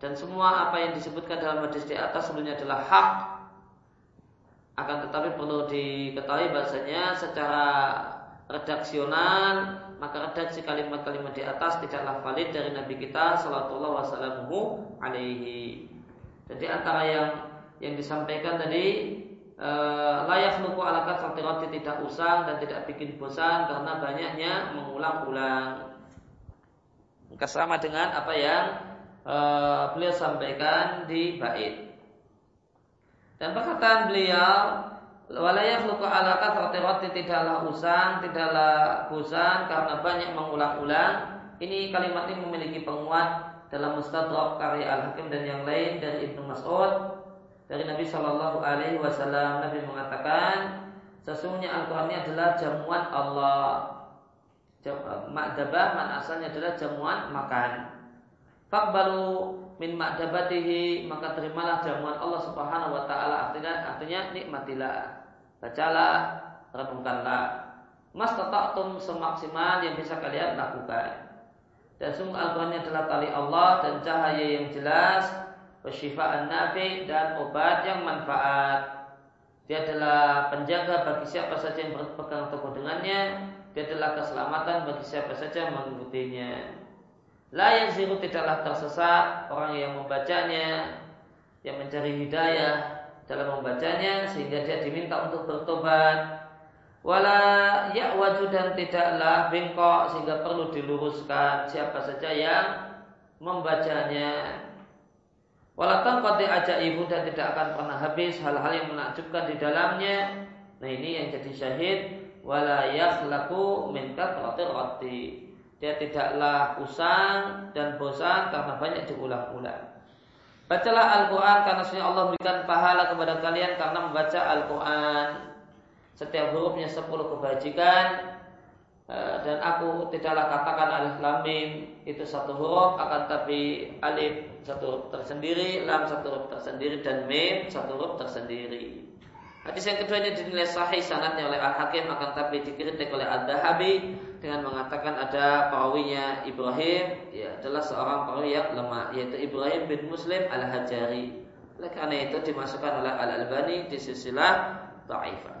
dan semua apa yang disebutkan dalam hadis di atas sebelumnya adalah hak akan tetapi perlu diketahui bahasanya secara redaksional maka redaksi kalimat-kalimat di atas tidaklah valid dari Nabi kita Sallallahu Wasallam alaihi. Jadi antara yang yang disampaikan tadi eh, layak luku alakat roti tidak usang dan tidak bikin bosan karena banyaknya mengulang-ulang. Maka sama dengan apa yang uh, beliau sampaikan di bait. Dan perkataan beliau Walayah luka ala kathrati roti tidaklah usang, tidaklah bosan karena banyak mengulang-ulang. Ini kalimat ini memiliki penguat dalam Mustadrak karya Al-Hakim dan yang lain dari Ibnu Mas'ud dari Nabi Shallallahu Alaihi Wasallam. Nabi mengatakan sesungguhnya Al-Quran ini adalah jamuan Allah. Makdabah mana asalnya adalah jamuan makan. Fakbalu min makdabatihi maka terimalah jamuan Allah Subhanahu wa taala artinya artinya nikmatilah bacalah, renungkanlah. Mas tatum semaksimal yang bisa kalian lakukan. Dan sungguh Al-Quran adalah tali Allah dan cahaya yang jelas, pesyifaan nafi dan obat yang manfaat. Dia adalah penjaga bagi siapa saja yang berpegang teguh dengannya. Dia adalah keselamatan bagi siapa saja yang mengikutinya. La yang ziru tidaklah tersesat orang yang membacanya, yang mencari hidayah, dalam membacanya sehingga dia diminta untuk bertobat. Wala ya waju dan tidaklah bengkok sehingga perlu diluruskan siapa saja yang membacanya. Wala tanqati ibu dan tidak akan pernah habis hal-hal yang menakjubkan di dalamnya. Nah ini yang jadi syahid. Wala yakhlaku min roti dia tidaklah usang dan bosan karena banyak diulang-ulang Bacalah Al-Quran karena sebenarnya Allah berikan pahala kepada kalian karena membaca Al-Quran. Setiap hurufnya sepuluh kebajikan eh, dan aku tidaklah katakan alif lam mim itu satu huruf akan tapi alif satu huruf tersendiri, lam satu huruf tersendiri dan mim satu huruf tersendiri. Hadis yang kedua ini dinilai sahih sanatnya oleh Al-Hakim akan tapi dikritik oleh Al-Dahabi dengan mengatakan ada perawinya Ibrahim ya adalah seorang perawi yang lemah yaitu Ibrahim bin Muslim al-Hajari. Oleh karena itu dimasukkan oleh Al-Albani di silsilah Ta'ifah.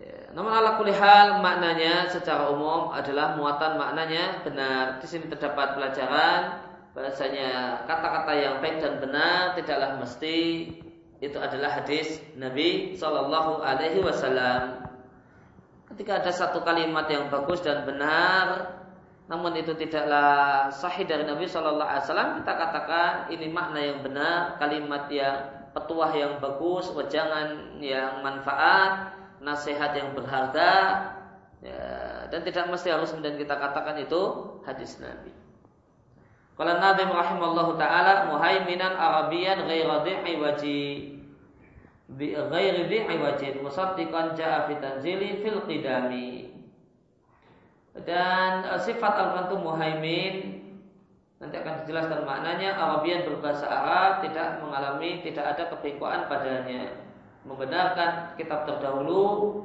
Ya, namun ala kulihal maknanya secara umum adalah muatan maknanya benar. Di sini terdapat pelajaran bahasanya kata-kata yang baik dan benar tidaklah mesti itu adalah hadis Nabi Shallallahu Alaihi Wasallam. Ketika ada satu kalimat yang bagus dan benar, namun itu tidaklah sahih dari Nabi Shallallahu Alaihi Wasallam, kita katakan ini makna yang benar, kalimat yang petuah yang bagus, wejangan yang manfaat, nasihat yang berharga, ya, dan tidak mesti harus kemudian kita katakan itu hadis Nabi. Kalau Nabi rahimallahu taala muhaiminan Arabian ghairi wajib bi ghairi bi iwajin musaddiqan jaa fil qidami. Dan uh, sifat Al-Quran itu muhaimin nanti akan dijelaskan maknanya Arabian berbahasa Arab tidak mengalami tidak ada kebengkokan padanya. Membenarkan kitab terdahulu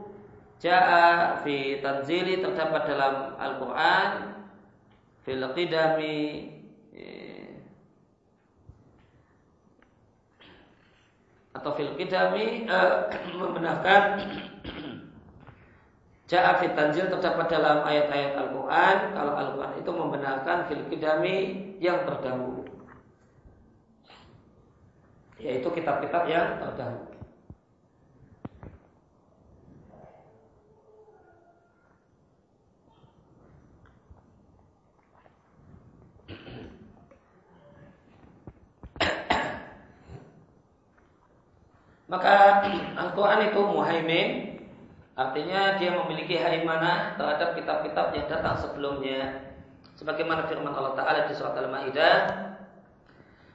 jaa fi tanzili terdapat dalam Al-Quran fil qidami atau fil uh, membenarkan Ja'a tanzil terdapat dalam ayat-ayat Al-Quran. Kalau Al-Quran itu membenarkan fil yang terdahulu. Yaitu kitab-kitab yang terdahulu Maka Al-Quran itu muhaimin. Artinya dia memiliki haimanah terhadap kitab-kitab yang datang sebelumnya. Sebagaimana firman Allah Ta'ala di surat Al-Ma'idah.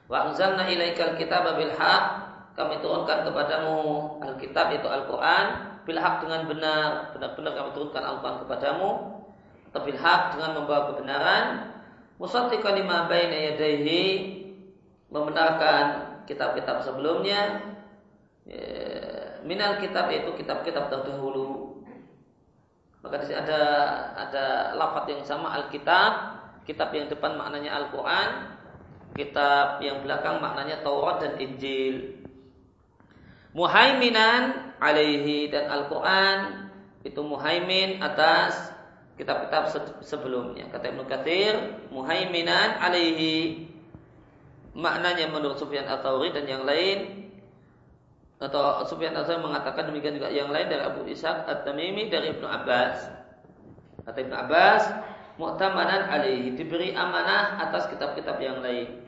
Wa anzalna ilaikal kitab bil haq Kami turunkan kepadamu Alkitab itu Al-Quran bilhak dengan benar, benar-benar kami turunkan Al-Quran kepadamu, atau bilhak dengan membawa kebenaran, musaddiqan lima baina yadayhi. Membenarkan kitab-kitab sebelumnya, ya, minal kitab itu kitab-kitab terdahulu. Maka di sini ada ada lafaz yang sama Alkitab, kitab yang depan maknanya Al-Quran, kitab yang belakang maknanya Taurat dan Injil. Muhaiminan alaihi dan Al-Quran itu muhaimin atas kitab-kitab sebelumnya. Kata Ibnu Katsir, muhaiminan alaihi maknanya menurut Sufyan Ats-Tsauri dan yang lain atau Sufyan Ats-Tsauri mengatakan demikian juga yang lain dari Abu Ishaq At-Tamimi dari Ibnu Abbas. Kata Ibnu Abbas, mu'tamanan alaihi diberi amanah atas kitab-kitab yang lain.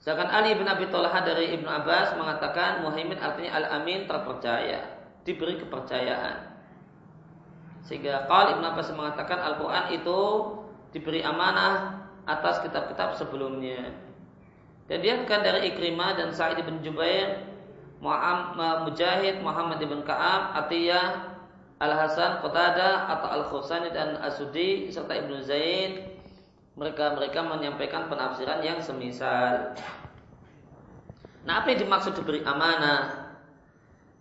Sedangkan Ali bin Abi Thalah dari Ibnu Abbas mengatakan muhaimin artinya al-amin terpercaya, diberi kepercayaan. Sehingga Qal Ibnu Abbas mengatakan Al-Qur'an itu diberi amanah atas kitab-kitab sebelumnya. Dan dia kan dari Ikrimah dan Sa'id bin Jubair, Mujahid, Muhammad bin Ka'ab, Atiyah, Al-Hasan, Qatada atau Al-Khusani dan Asudi serta Ibnu Zaid mereka mereka menyampaikan penafsiran yang semisal. Nah, apa yang dimaksud diberi amanah?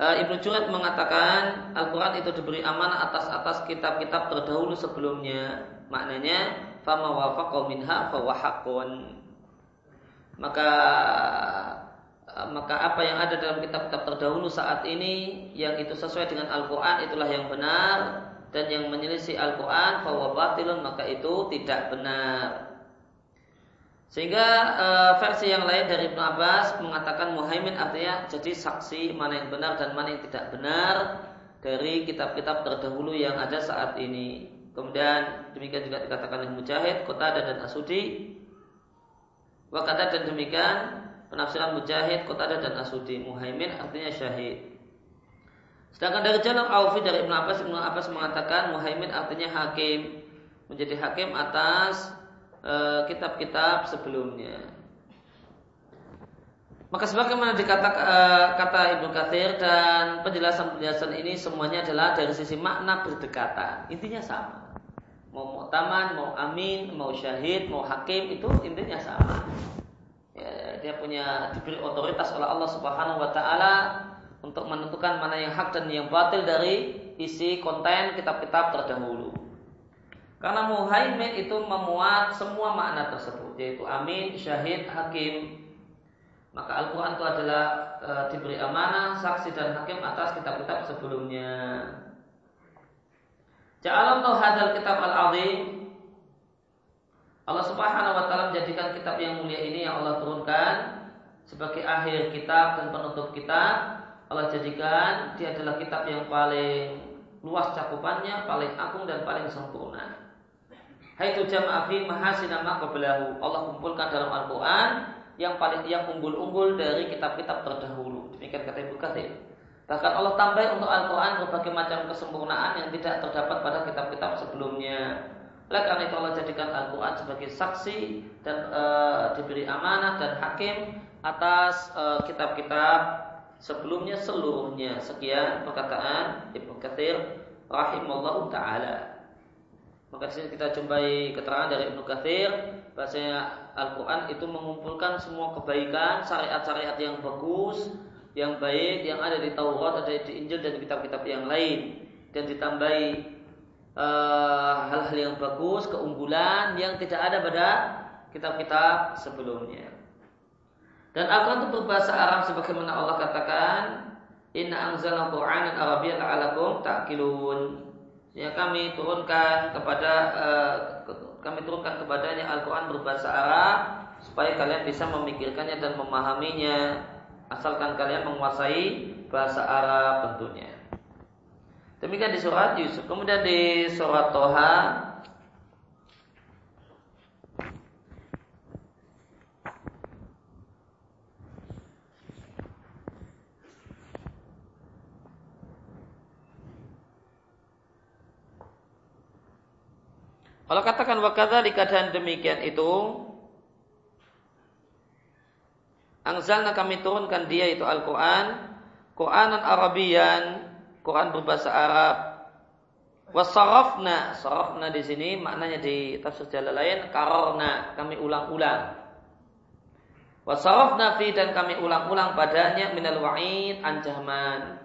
E, Ibnu Jurat mengatakan Al-Quran itu diberi amanah atas atas kitab-kitab terdahulu sebelumnya. Maknanya, fama wafaqo minha fawahakun. Maka maka apa yang ada dalam kitab-kitab terdahulu saat ini yang itu sesuai dengan Al-Quran itulah yang benar dan yang menyelisih Al-Quran bahwa batilun maka itu tidak benar. Sehingga e, versi yang lain dari Ibn Abbas mengatakan muhaimin artinya jadi saksi mana yang benar dan mana yang tidak benar dari kitab-kitab terdahulu yang ada saat ini. Kemudian demikian juga dikatakan oleh Mujahid, Kota dan Asudi. Wakata dan demikian penafsiran Mujahid, Kota dan Asudi. Muhaimin artinya syahid. Sedangkan dari jalan Aufi dari Ibnu Abbas, Ibnu Abbas mengatakan muhaimin artinya hakim, menjadi hakim atas e, kitab-kitab e, sebelumnya. Maka sebagaimana dikata e, kata Ibnu Katsir dan penjelasan-penjelasan ini semuanya adalah dari sisi makna berdekatan. Intinya sama. Mau muktaman, mau amin, mau syahid, mau hakim itu intinya sama. Ya, dia punya diberi otoritas oleh Allah Subhanahu wa taala untuk menentukan mana yang hak dan yang batil dari isi konten kitab-kitab terdahulu. Karena muhaimin itu memuat semua makna tersebut, yaitu amin, syahid, hakim. Maka Al-Quran itu adalah e, diberi amanah, saksi dan hakim atas kitab-kitab sebelumnya. Ja'alallahu hadal kitab al-azim Allah subhanahu wa ta'ala menjadikan kitab yang mulia ini yang Allah turunkan sebagai akhir kitab dan penutup kitab Allah jadikan dia adalah kitab yang paling luas cakupannya, paling agung dan paling sempurna. Haitu jama'a fi mahasina ma Allah kumpulkan dalam Al-Qur'an yang paling yang unggul-unggul dari kitab-kitab terdahulu. Demikian kata Ibu Katsir. Bahkan Allah tambah untuk Al-Quran berbagai macam kesempurnaan yang tidak terdapat pada kitab-kitab sebelumnya. Oleh karena itu Allah jadikan Al-Quran sebagai saksi dan e, diberi amanah dan hakim atas eh, kitab-kitab sebelumnya seluruhnya. Sekian perkataan Ibnu Katsir rahimallahu taala. Maka di sini kita jumpai keterangan dari Ibnu Katsir bahasanya Al-Qur'an itu mengumpulkan semua kebaikan, syariat-syariat yang bagus, yang baik yang ada di Taurat, ada di Injil dan kitab-kitab yang lain dan ditambahi hal-hal uh, yang bagus, keunggulan yang tidak ada pada kitab-kitab sebelumnya. Dan Al-Quran itu berbahasa Arab sebagaimana Allah katakan, Inna anzalna Qur'anan Arabiyyan la'alakum ta'qilun. Ya kami turunkan kepada uh, kami turunkan kepadanya Al-Quran berbahasa Arab supaya kalian bisa memikirkannya dan memahaminya asalkan kalian menguasai bahasa Arab tentunya. Demikian di surat Yusuf. Kemudian di surat Toha. Kalau katakan wakada di keadaan demikian itu Angzalna kami turunkan dia itu Al-Quran. Quranan Arabian Quran berbahasa Arab. Wasarafna, sarafna di sini maknanya di tafsir jalan lain karorna, kami ulang-ulang. Wasarafna fi dan kami ulang-ulang padanya minal wa'id ancaman.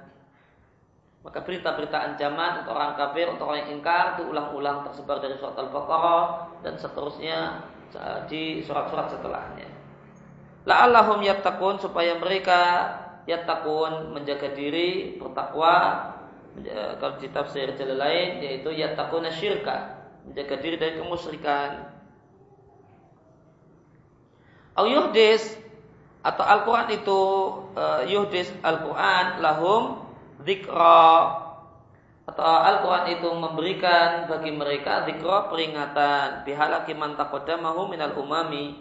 Maka berita-berita ancaman untuk orang kafir, untuk orang yang ingkar diulang-ulang tersebar dari surat Al-Baqarah dan seterusnya di surat-surat setelahnya. La'allahum yattaqun supaya mereka yattaqun menjaga diri, bertakwa kalau di tafsir jalan lain yaitu yattaquna syirka, menjaga diri dari kemusyrikan. Au yuhdis atau Al-Quran itu uh, yuhdis Al-Quran lahum zikra atau Al-Quran itu memberikan bagi mereka zikra peringatan bihalaki man taqaddamahu minal umami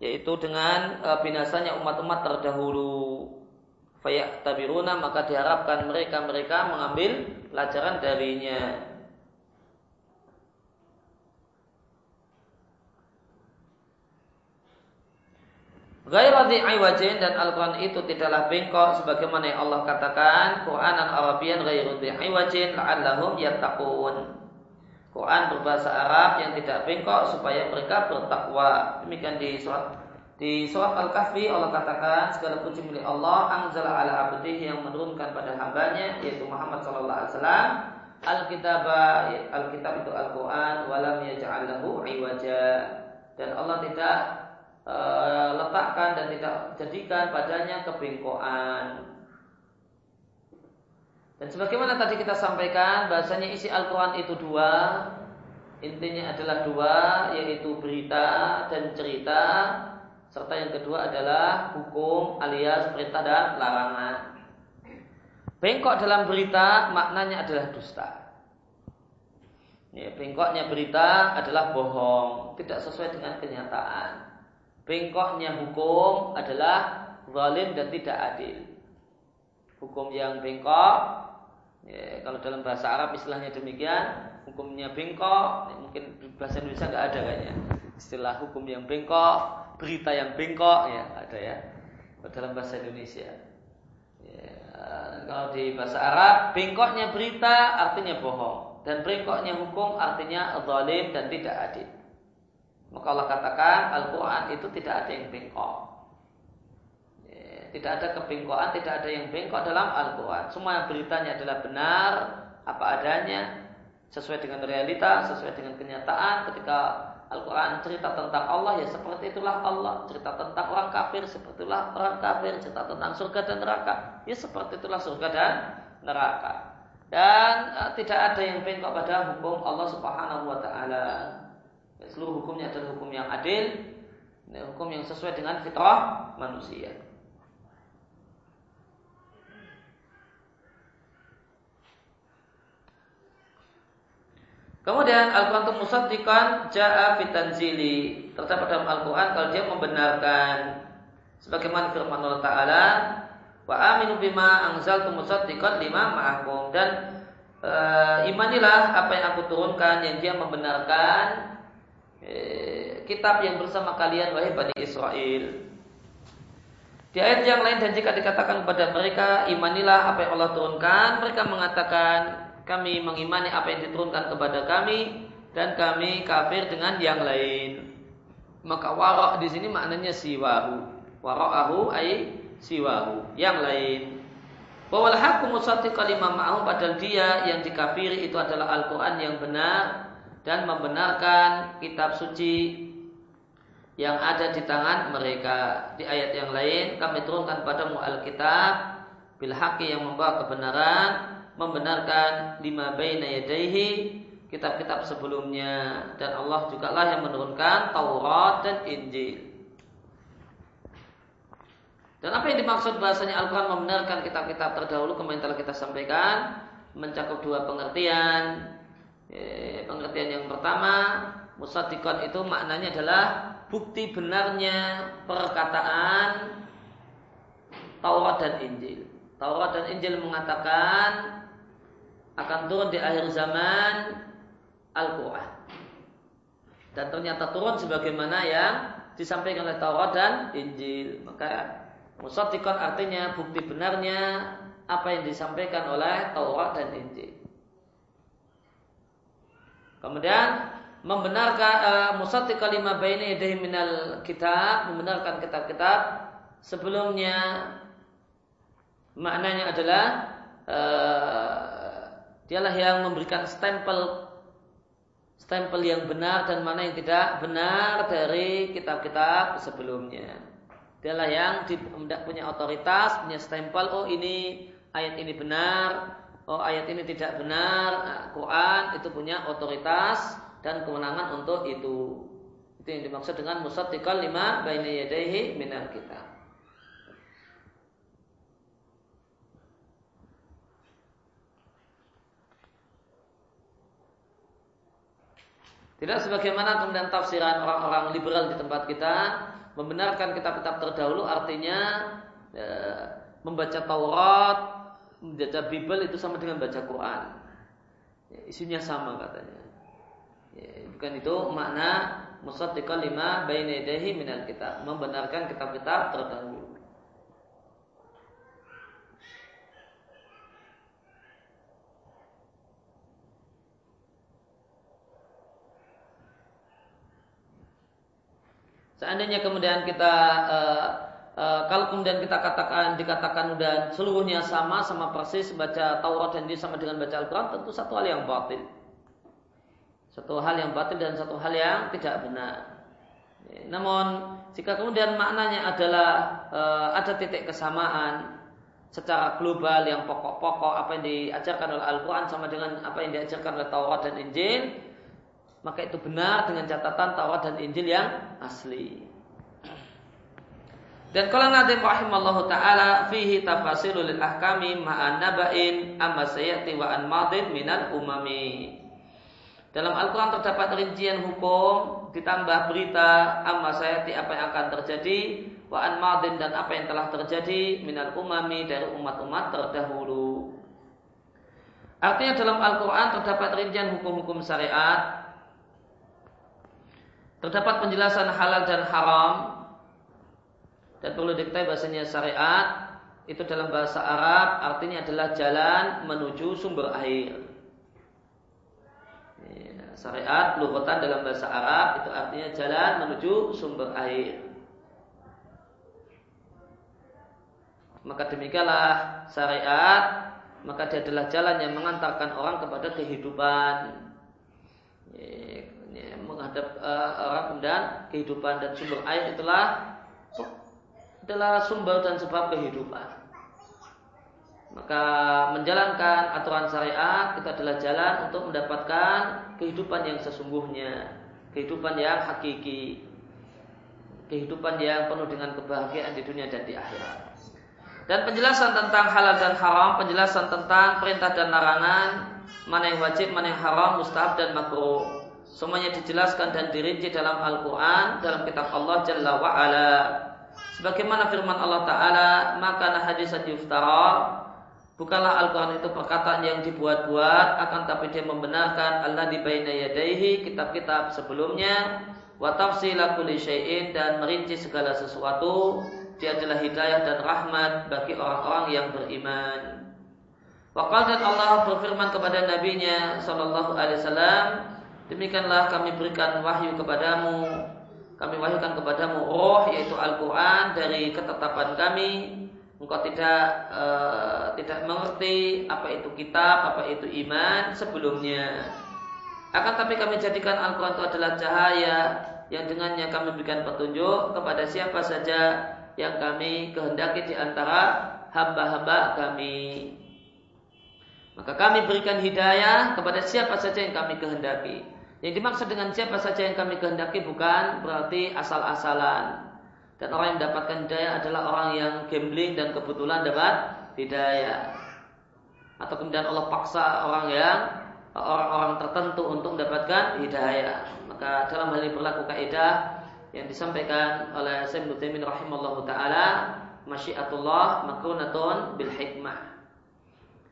yaitu dengan uh, binasanya umat-umat terdahulu fayak tabiruna maka diharapkan mereka-mereka mengambil pelajaran darinya. Ghairati iwajin dan Al-Quran itu tidaklah bengkok sebagaimana yang Allah katakan Quran Arabian ghairati iwajin la'allahum yattaqun. Quran berbahasa Arab yang tidak bengkok supaya mereka bertakwa. Demikian di surat di surat Al-Kahfi Allah katakan segala puji milik Allah anzala ala abdihi yang menurunkan pada hambanya yaitu Muhammad sallallahu alaihi wasallam Al-kitab Al-kitab itu Al-Qur'an walam yaj'al lahu iwaja. Dan Allah tidak Eh, letakkan dan tidak jadikan padanya kebengkokan. Dan sebagaimana tadi kita sampaikan, bahasanya isi Al-Quran itu dua, intinya adalah dua, yaitu berita dan cerita, serta yang kedua adalah hukum alias perintah dan larangan. Bengkok dalam berita maknanya adalah dusta. Ya, bengkoknya berita adalah bohong, tidak sesuai dengan kenyataan. Bengkoknya hukum adalah zalim dan tidak adil. Hukum yang bengkok, ya, kalau dalam bahasa Arab istilahnya demikian, hukumnya bengkok, ya, mungkin bahasa Indonesia nggak ada kayaknya. Istilah hukum yang bengkok, berita yang bengkok, ya ada ya. Dalam bahasa Indonesia. Ya, kalau di bahasa Arab, bengkoknya berita artinya bohong. Dan bengkoknya hukum artinya zalim dan tidak adil. Maka Allah katakan Al-Quran itu tidak ada yang bengkok. Ya, tidak ada kebengkokan, tidak ada yang bengkok dalam Al-Quran. Semua beritanya adalah benar, apa adanya, sesuai dengan realita, sesuai dengan kenyataan. Ketika Al-Quran cerita tentang Allah, ya seperti itulah Allah. Cerita tentang orang kafir, seperti itulah orang kafir. Cerita tentang surga dan neraka, ya seperti itulah surga dan neraka. Dan uh, tidak ada yang bengkok pada hukum Allah Subhanahu wa taala seluruh hukumnya adalah hukum yang adil, hukum yang sesuai dengan fitrah manusia. Kemudian Al-Quran itu musaddiqan ja'a fitanzili. Terdapat dalam Al-Quran kalau dia membenarkan sebagaimana firman Allah Ta'ala wa aminu bima anzaltu musaddiqan lima ma'akum dan e, imanilah apa yang aku turunkan yang dia membenarkan Eh, kitab yang bersama kalian wahai Bani Israel. Di ayat yang lain dan jika dikatakan kepada mereka imanilah apa yang Allah turunkan, mereka mengatakan kami mengimani apa yang diturunkan kepada kami dan kami kafir dengan yang lain. Maka warok di sini maknanya siwahu. Wara'ahu ay siwahu, yang lain. Bahwa hakum musati kalimah ma'ahu padahal dia yang dikafiri itu adalah Al-Quran yang benar dan membenarkan kitab suci yang ada di tangan mereka. Di ayat yang lain kami turunkan padamu Alkitab bil yang membawa kebenaran, membenarkan lima baina yadaihi kitab-kitab sebelumnya dan Allah juga lah yang menurunkan Taurat dan Injil. Dan apa yang dimaksud bahasanya Al-Quran membenarkan kitab-kitab terdahulu kemarin telah kita sampaikan mencakup dua pengertian Eh, pengertian yang pertama, musadikon itu maknanya adalah bukti benarnya perkataan Taurat dan Injil. Taurat dan Injil mengatakan akan turun di akhir zaman Al-Quran. Dan ternyata turun sebagaimana yang disampaikan oleh Taurat dan Injil. Maka musadikon artinya bukti benarnya apa yang disampaikan oleh Taurat dan Injil. Kemudian membenarkan uh, musatti kalimah baini yadayhi minal kitab, membenarkan kitab-kitab sebelumnya maknanya adalah uh, dialah yang memberikan stempel stempel yang benar dan mana yang tidak benar dari kitab-kitab sebelumnya. Dialah yang tidak punya otoritas, punya stempel, oh ini ayat ini benar, oh ayat ini tidak benar. Nah, Quran itu punya otoritas dan kewenangan untuk itu. Itu yang dimaksud dengan musaddiqal lima baina yadayhi minal kitab. Tidak sebagaimana kemudian tafsiran orang-orang liberal di tempat kita membenarkan kitab-kitab terdahulu artinya e, membaca Taurat, membaca Bible itu sama dengan baca Quran. Ya, isunya sama katanya. Ya, bukan itu makna musaddiqan lima baina minal kitab, membenarkan kitab-kitab terdahulu. Seandainya kemudian kita uh, uh, kalau kemudian kita katakan dikatakan dan seluruhnya sama sama persis baca Taurat dan dia sama dengan baca Al-Qur'an tentu satu hal yang batil. Satu hal yang batil dan satu hal yang tidak benar. Namun jika kemudian maknanya adalah uh, ada titik kesamaan secara global yang pokok-pokok apa yang diajarkan oleh Al-Quran sama dengan apa yang diajarkan oleh Taurat dan Injil maka itu benar dengan catatan Taurat dan Injil yang asli. Dan kalau Nabi rahimallahu taala fihi tafasilul ahkami ma'an naba'in amma sayati wa an madin minal umami. Dalam Al-Quran terdapat rincian hukum ditambah berita amma sayati apa yang akan terjadi wa an madin dan apa yang telah terjadi minal umami dari umat-umat terdahulu. Artinya dalam Al-Quran terdapat rincian hukum-hukum syariat Terdapat penjelasan halal dan haram dan perlu diketahui bahasanya syariat itu dalam bahasa Arab artinya adalah jalan menuju sumber air. Ya, syariat lughatan dalam bahasa Arab itu artinya jalan menuju sumber air. Maka demikianlah syariat maka dia adalah jalan yang mengantarkan orang kepada kehidupan. Ya, ya, menghadap uh, orang kemudian kehidupan dan sumber air itulah adalah sumber dan sebab kehidupan. Maka menjalankan aturan syariat itu adalah jalan untuk mendapatkan kehidupan yang sesungguhnya, kehidupan yang hakiki, kehidupan yang penuh dengan kebahagiaan di dunia dan di akhirat. Dan penjelasan tentang halal dan haram, penjelasan tentang perintah dan larangan, mana yang wajib, mana yang haram, mustahab dan makruh. Semuanya dijelaskan dan dirinci dalam Al-Quran dalam kitab Allah Jalla wa'ala. Sebagaimana firman Allah Ta'ala, maka hadisan yuftara. Bukanlah Al-Quran itu perkataan yang dibuat-buat, akan tapi dia membenarkan Allah di baina yadaihi, kitab-kitab sebelumnya, wa tafsila kulli syai'in dan merinci segala sesuatu. Dia adalah hidayah dan rahmat bagi orang-orang yang beriman. Waqal dan Allah berfirman kepada nabinya sallallahu alaihi wasallam, Demikianlah kami berikan wahyu kepadamu. Kami wahyukan kepadamu roh yaitu Al-Quran dari ketetapan kami. Engkau tidak uh, tidak mengerti apa itu kitab, apa itu iman sebelumnya. Akan tapi kami jadikan Al-Quran itu adalah cahaya Yang dengannya kami berikan petunjuk kepada siapa saja yang kami kehendaki di antara hamba-hamba kami. Maka kami berikan hidayah kepada siapa saja yang kami kehendaki. Yang dimaksud dengan siapa saja yang kami kehendaki bukan berarti asal-asalan. Dan orang yang mendapatkan hidayah adalah orang yang gambling dan kebetulan dapat hidayah. Atau kemudian Allah paksa orang yang orang-orang tertentu untuk mendapatkan hidayah. Maka dalam hal ini berlaku kaidah yang disampaikan oleh Sayyid Nutaimin rahimahullah ta'ala Masyiatullah makrunatun bil hikmah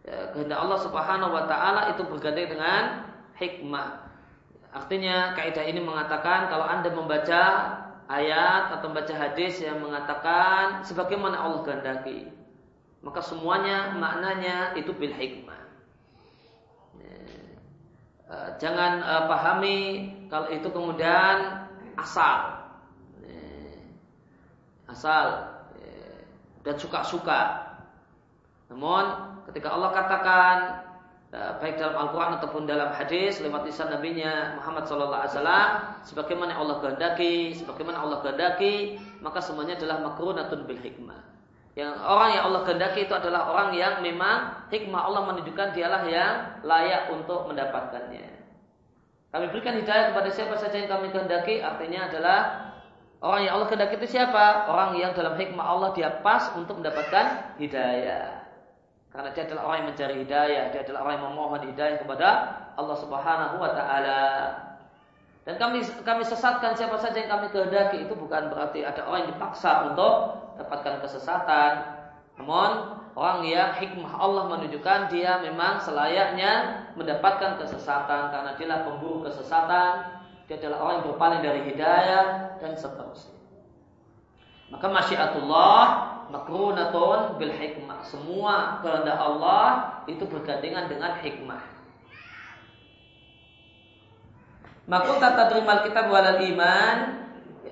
ya, Kehendak Allah subhanahu wa ta'ala itu berganti dengan hikmah Artinya kaidah ini mengatakan kalau Anda membaca ayat atau membaca hadis yang mengatakan sebagaimana Allah kehendaki. Maka semuanya maknanya itu bil hikmah. Eh, jangan uh, pahami kalau itu kemudian asal. Asal dan suka-suka. Namun ketika Allah katakan baik dalam Al-Quran ataupun dalam hadis lewat lisan Nabi-Nya Muhammad SAW sebagaimana Allah kehendaki sebagaimana Allah kehendaki maka semuanya adalah makrunatun bil hikmah. Yang orang yang Allah kehendaki itu adalah orang yang memang hikmah Allah menunjukkan dialah yang layak untuk mendapatkannya. Kami berikan hidayah kepada siapa saja yang kami kehendaki artinya adalah orang yang Allah kehendaki itu siapa? Orang yang dalam hikmah Allah dia pas untuk mendapatkan hidayah karena dia adalah orang yang mencari hidayah, dia adalah orang yang memohon hidayah kepada Allah Subhanahu wa taala. Dan kami kami sesatkan siapa saja yang kami kehendaki itu bukan berarti ada orang yang dipaksa untuk dapatkan kesesatan. Namun orang yang hikmah Allah menunjukkan dia memang selayaknya mendapatkan kesesatan karena dia adalah pemburu kesesatan, dia adalah orang yang berpaling dari hidayah dan seterusnya. Maka masyiatullah makrunatun bil hikmah. Semua kehendak Allah itu bergandengan dengan hikmah. Maka tata terima kitab walal iman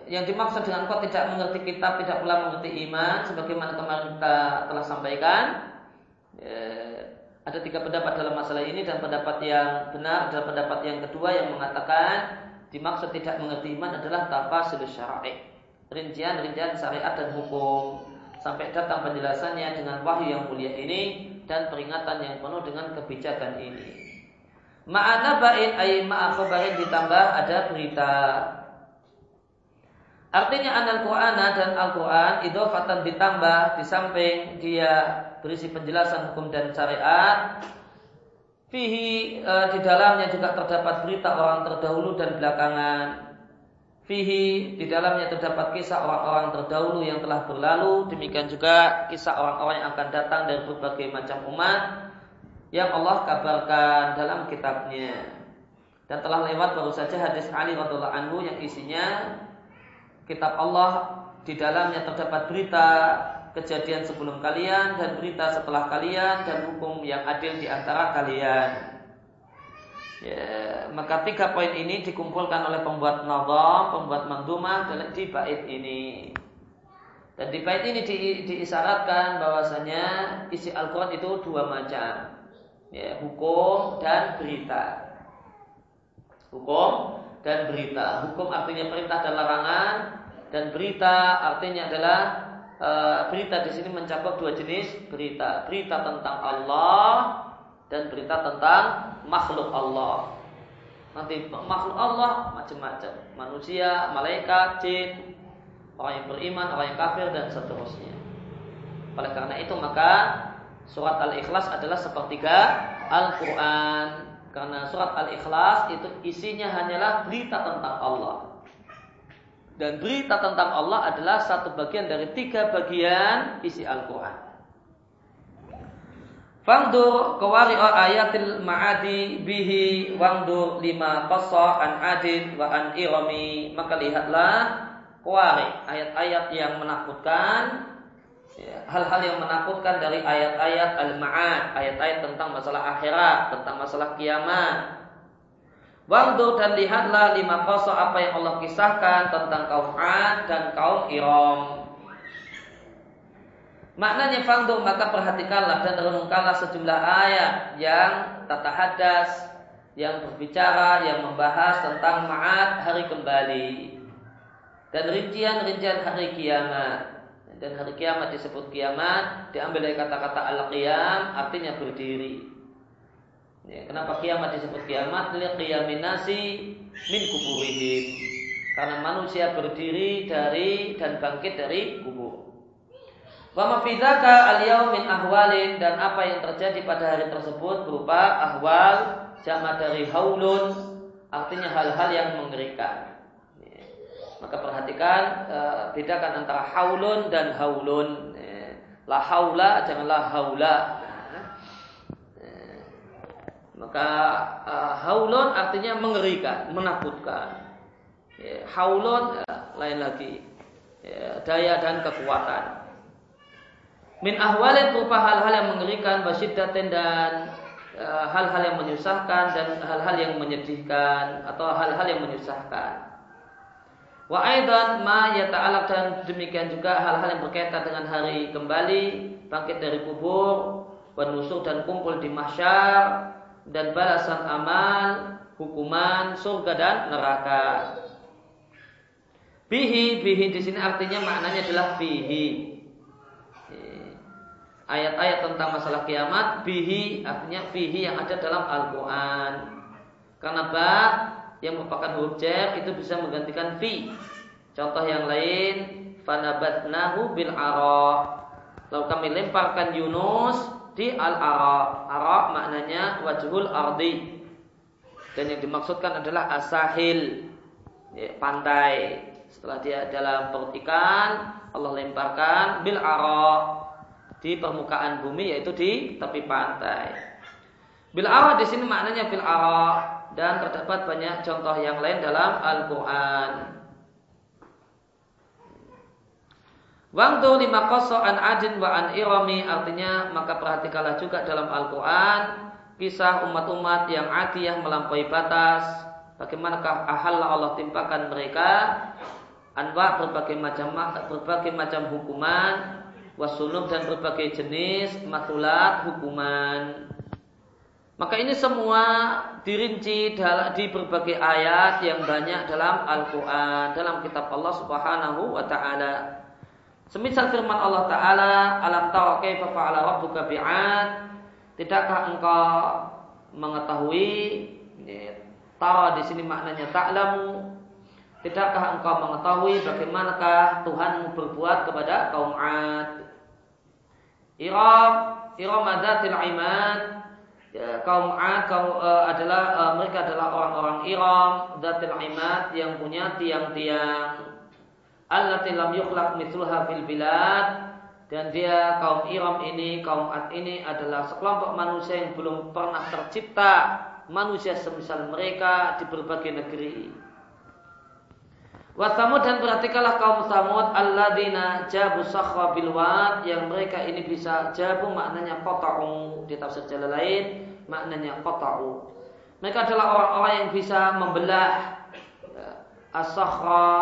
yang dimaksud dengan kau tidak mengerti kitab tidak pula mengerti iman sebagaimana kemarin kita telah sampaikan ya, ada tiga pendapat dalam masalah ini dan pendapat yang benar adalah pendapat yang kedua yang mengatakan dimaksud tidak mengerti iman adalah tafasil syara'i rincian-rincian syariat dan hukum sampai datang penjelasannya dengan wahyu yang mulia ini dan peringatan yang penuh dengan kebijakan ini. Ma'ana ba'in ay ma'akhobarin ditambah ada berita. Artinya Al-Qur'ana dan Al-Quran itu fatan ditambah di samping dia berisi penjelasan hukum dan syariat. Fihi e, di dalamnya juga terdapat berita orang terdahulu dan belakangan Fihi di dalamnya terdapat kisah orang-orang terdahulu yang telah berlalu, demikian juga kisah orang-orang yang akan datang dari berbagai macam umat yang Allah kabarkan dalam kitabnya. Dan telah lewat baru saja hadis Ali radhiallahu anhu yang isinya kitab Allah di dalamnya terdapat berita kejadian sebelum kalian dan berita setelah kalian dan hukum yang adil di antara kalian. Ya, maka tiga poin ini dikumpulkan oleh pembuat nazam, pembuat mandumah di bait ini. Dan di bait ini di, diisyaratkan bahwasanya isi Al-Quran itu dua macam. Ya, hukum dan berita. Hukum dan berita. Hukum artinya perintah dan larangan dan berita artinya adalah e, berita di sini mencakup dua jenis berita. Berita tentang Allah dan berita tentang makhluk Allah. Nanti makhluk Allah macam-macam, manusia, malaikat, jin, orang yang beriman, orang yang kafir dan seterusnya. Oleh karena itu maka surat Al-Ikhlas adalah sepertiga Al-Quran. Karena surat Al-Ikhlas itu isinya hanyalah berita tentang Allah. Dan berita tentang Allah adalah satu bagian dari tiga bagian isi Al-Quran. Fangdur kawari ayatil ma'adi bihi wangdur lima qasa an adin wa an irami. Maka lihatlah kawari ayat-ayat yang menakutkan ya, hal-hal yang menakutkan dari ayat-ayat al-ma'ad ayat-ayat tentang masalah akhirat tentang masalah kiamat. Wangdur dan lihatlah lima qasa apa yang Allah kisahkan tentang kaum Ad dan kaum Iram Maknanya fangdur maka perhatikanlah dan renungkanlah sejumlah ayat yang tata hadas, yang berbicara, yang membahas tentang ma'ad hari kembali dan rincian-rincian hari kiamat. Dan hari kiamat disebut kiamat diambil dari kata-kata al-qiyam artinya berdiri. Ya, kenapa kiamat disebut kiamat? Liqiyamin nasi min kuburihim. Karena manusia berdiri dari dan bangkit dari kubur. Wa mafidaka al min ahwalin dan apa yang terjadi pada hari tersebut berupa ahwal jama dari haulun artinya hal-hal yang mengerikan. Maka perhatikan eh, bedakan antara haulun dan haulun. La haula janganlah haula. Maka eh, haulun artinya mengerikan, menakutkan. Haulun lain lagi. Daya dan kekuatan. Min ahwalin berupa hal-hal yang mengerikan, basyiddatin dan eh, hal-hal yang menyusahkan dan hal-hal yang menyedihkan atau hal-hal yang menyusahkan. Wa aidan ma yata'alaq dan demikian juga hal-hal yang berkaitan dengan hari kembali, bangkit dari kubur, penusuk dan kumpul di mahsyar dan balasan amal, hukuman, surga dan neraka. Bihi, bihi di sini artinya maknanya adalah bihi. Ayat-ayat tentang masalah kiamat, bihi artinya bihi yang ada dalam Al-Quran. Karena ba yang merupakan huruf jar itu bisa menggantikan fi. Contoh yang lain, fanabatnahu bil ara. Lalu kami lemparkan Yunus di al ara. Ara maknanya wajhul ardi. Dan yang dimaksudkan adalah asahil, ya, pantai. Setelah dia dalam perut ikan, Allah lemparkan bil ara di permukaan bumi yaitu di tepi pantai. Bil ara di sini maknanya bil ara dan terdapat banyak contoh yang lain dalam Al-Qur'an. Waktu lima an adin wa an irami artinya maka perhatikanlah juga dalam Al-Quran kisah umat-umat yang adiyah melampaui batas bagaimanakah ahalla Allah timpakan mereka anwa berbagai macam berbagai macam hukuman wasulub dan berbagai jenis matulat hukuman. Maka ini semua dirinci di berbagai ayat yang banyak dalam Al-Quran, dalam kitab Allah Subhanahu wa Ta'ala. Semisal firman Allah Ta'ala, Alam tara kaifa fa'ala rabbuka bi'ad? Tidakkah engkau mengetahui? Tahu di sini maknanya ta'lamu Tidakkah engkau mengetahui bagaimanakah Tuhanmu berbuat kepada kaum Ad? Iram, Iram adatil imad. Ya, kaum Ad kaum, uh, adalah uh, mereka adalah orang-orang Iram, datil imad yang punya tiang-tiang. Allati lam yukhlaq mithluha fil bilad dan dia kaum Iram ini, kaum Ad ini adalah sekelompok manusia yang belum pernah tercipta manusia semisal mereka di berbagai negeri. Wasamud dan perhatikanlah kaum Samud alladzina jabu sakhwa bil yang mereka ini bisa jabu maknanya qata'u di tafsir jalan lain maknanya qata'u. Mereka adalah orang-orang yang bisa membelah ya, as-sakhra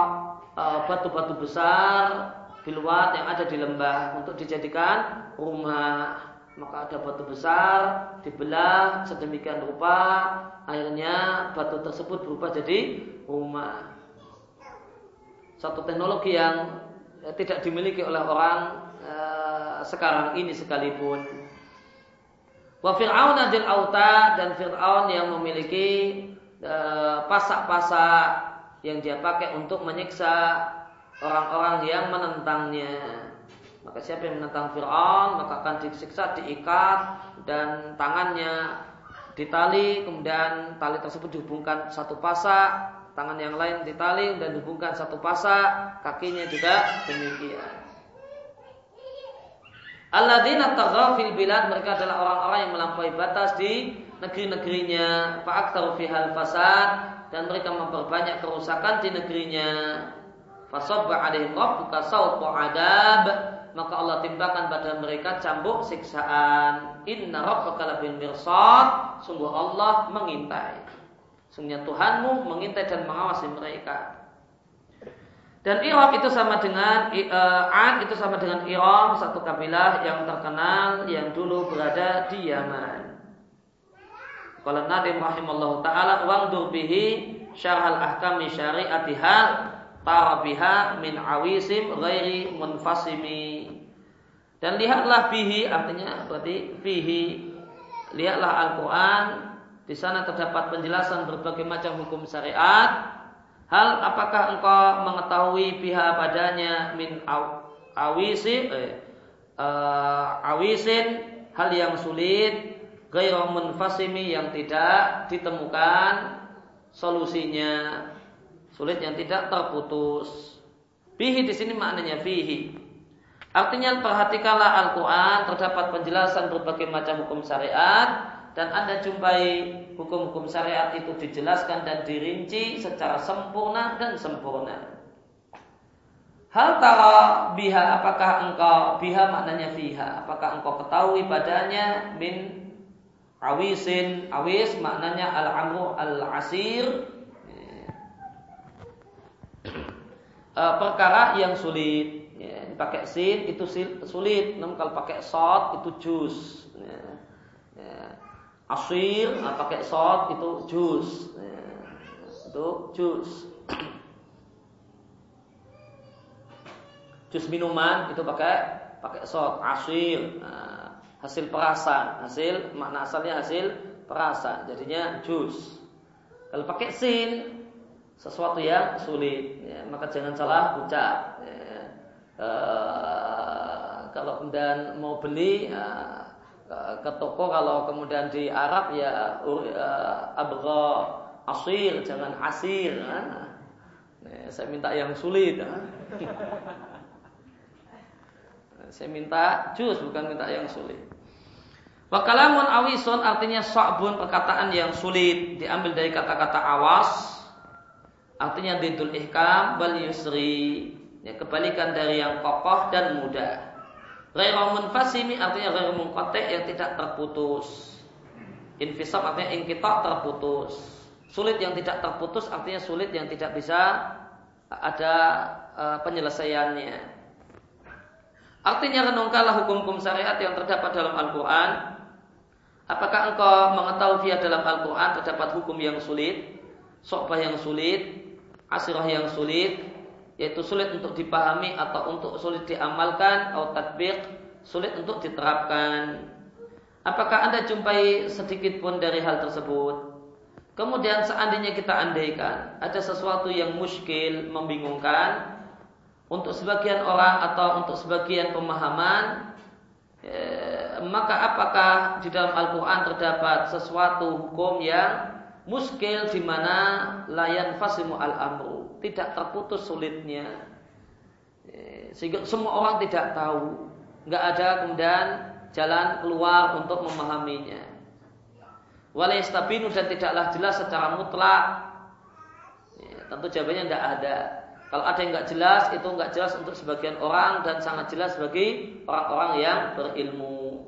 uh, batu-batu besar bil yang ada di lembah untuk dijadikan rumah. Maka ada batu besar dibelah sedemikian rupa akhirnya batu tersebut berubah jadi rumah satu teknologi yang eh, tidak dimiliki oleh orang uh, sekarang ini sekalipun. Wa Fir'aun adil auta dan Fir'aun yang memiliki eh, pasak-pasak yang dia pakai untuk menyiksa orang-orang yang menentangnya. Maka siapa yang menentang Fir'aun maka akan disiksa, diikat dan tangannya ditali kemudian tali tersebut dihubungkan satu pasak tangan yang lain ditali dan dihubungkan satu pasak, kakinya juga demikian. Alladzina taghaw fil bilad mereka adalah orang-orang yang melampaui batas di negeri-negerinya, fa'aktsaru fihal fasad dan mereka memperbanyak kerusakan di negerinya. Fasabba alaihim rabbuka sawta adab maka Allah timpakan pada mereka cambuk siksaan. Inna rabbaka labil mirsad, sungguh Allah mengintai. Sungguhnya Tuhanmu mengintai dan mengawasi mereka. Dan Iram itu sama dengan uh, Ad itu sama dengan Iram satu kabilah yang terkenal yang dulu berada di Yaman. Kalau Nabi rahimallahu taala wangdur bihi syarhal ahkami syari'atihal tarabiha min awisim ghairi munfasimi. Dan lihatlah bihi artinya berarti bihi lihatlah Al-Qur'an di sana terdapat penjelasan berbagai macam hukum syariat. Hal apakah engkau mengetahui pihak padanya min awisi eh, uh, awisin hal yang sulit gairu munfasimi yang tidak ditemukan solusinya sulit yang tidak terputus. Bihi di sini maknanya fihi. Artinya perhatikanlah Al-Quran terdapat penjelasan berbagai macam hukum syariat dan Anda jumpai hukum-hukum syariat itu dijelaskan dan dirinci secara sempurna dan sempurna. Hal tara biha apakah engkau biha maknanya fiha? Apakah engkau ketahui padanya? Min awisin awis maknanya al amru al asir uh, perkara yang sulit. Ya, pakai sin itu sulit. Namun kalau pakai sod itu jus. Ya. Asir nah, pakai sod itu jus ya, itu jus jus minuman itu pakai pakai sop asir nah, hasil perasan. Hasil makna asalnya hasil perasan jadinya jus kalau pakai sin sesuatu yang sulit ya, maka jangan salah ucap ya. e, kalau kemudian mau beli ya, ke toko kalau kemudian di Arab ya uh, abgha asir jangan asir nah, saya minta yang sulit nah. Saya minta jus bukan minta yang sulit. Wakalamun awison artinya sa'bun perkataan yang sulit diambil dari kata-kata awas artinya didul ihkam bal yusri ya, kebalikan dari yang kokoh dan mudah. Ghairu fasimi artinya ghairu munqati yang tidak terputus. Infisam artinya kita terputus. Sulit yang tidak terputus artinya sulit yang tidak bisa ada uh, penyelesaiannya. Artinya renungkanlah hukum-hukum syariat yang terdapat dalam Al-Quran. Apakah engkau mengetahui dalam Al-Quran terdapat hukum yang sulit, sokbah yang sulit, asirah yang sulit, yaitu sulit untuk dipahami atau untuk sulit diamalkan, atau tadbir, sulit untuk diterapkan. Apakah anda jumpai sedikit pun dari hal tersebut? Kemudian seandainya kita andaikan ada sesuatu yang muskil, membingungkan, untuk sebagian orang atau untuk sebagian pemahaman eh, maka apakah di dalam Al-Quran terdapat sesuatu hukum yang muskil di mana layan fasimu al-amru tidak terputus sulitnya. Eh, sehingga semua orang tidak tahu. Nggak ada kemudian jalan keluar untuk memahaminya. Walaistabinu dan tidaklah jelas secara mutlak. Eh, tentu jawabannya tidak ada. Kalau ada yang nggak jelas, itu nggak jelas untuk sebagian orang dan sangat jelas bagi orang-orang yang berilmu.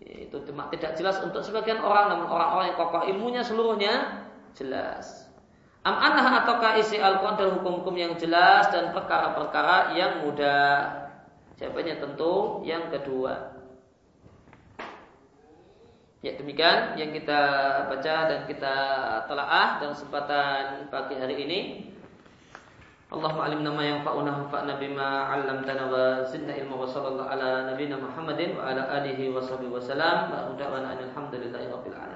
Itu cuma tidak jelas untuk sebagian orang, namun orang-orang yang kokoh ilmunya seluruhnya jelas. Am anah ataukah isi al dan hukum-hukum yang jelas dan perkara-perkara yang mudah? Jawabannya tentu yang kedua. Ya demikian yang kita baca dan kita telaah dalam kesempatan pagi hari ini. Allahumma alimna ma yanfa'una fa'na bima 'allamtana wa zidna ilmu wa sallallahu ala nabiyyina Muhammadin wa ala alihi wa sahbihi wa salam. Wa da'wana alhamdulillahi rabbil alamin.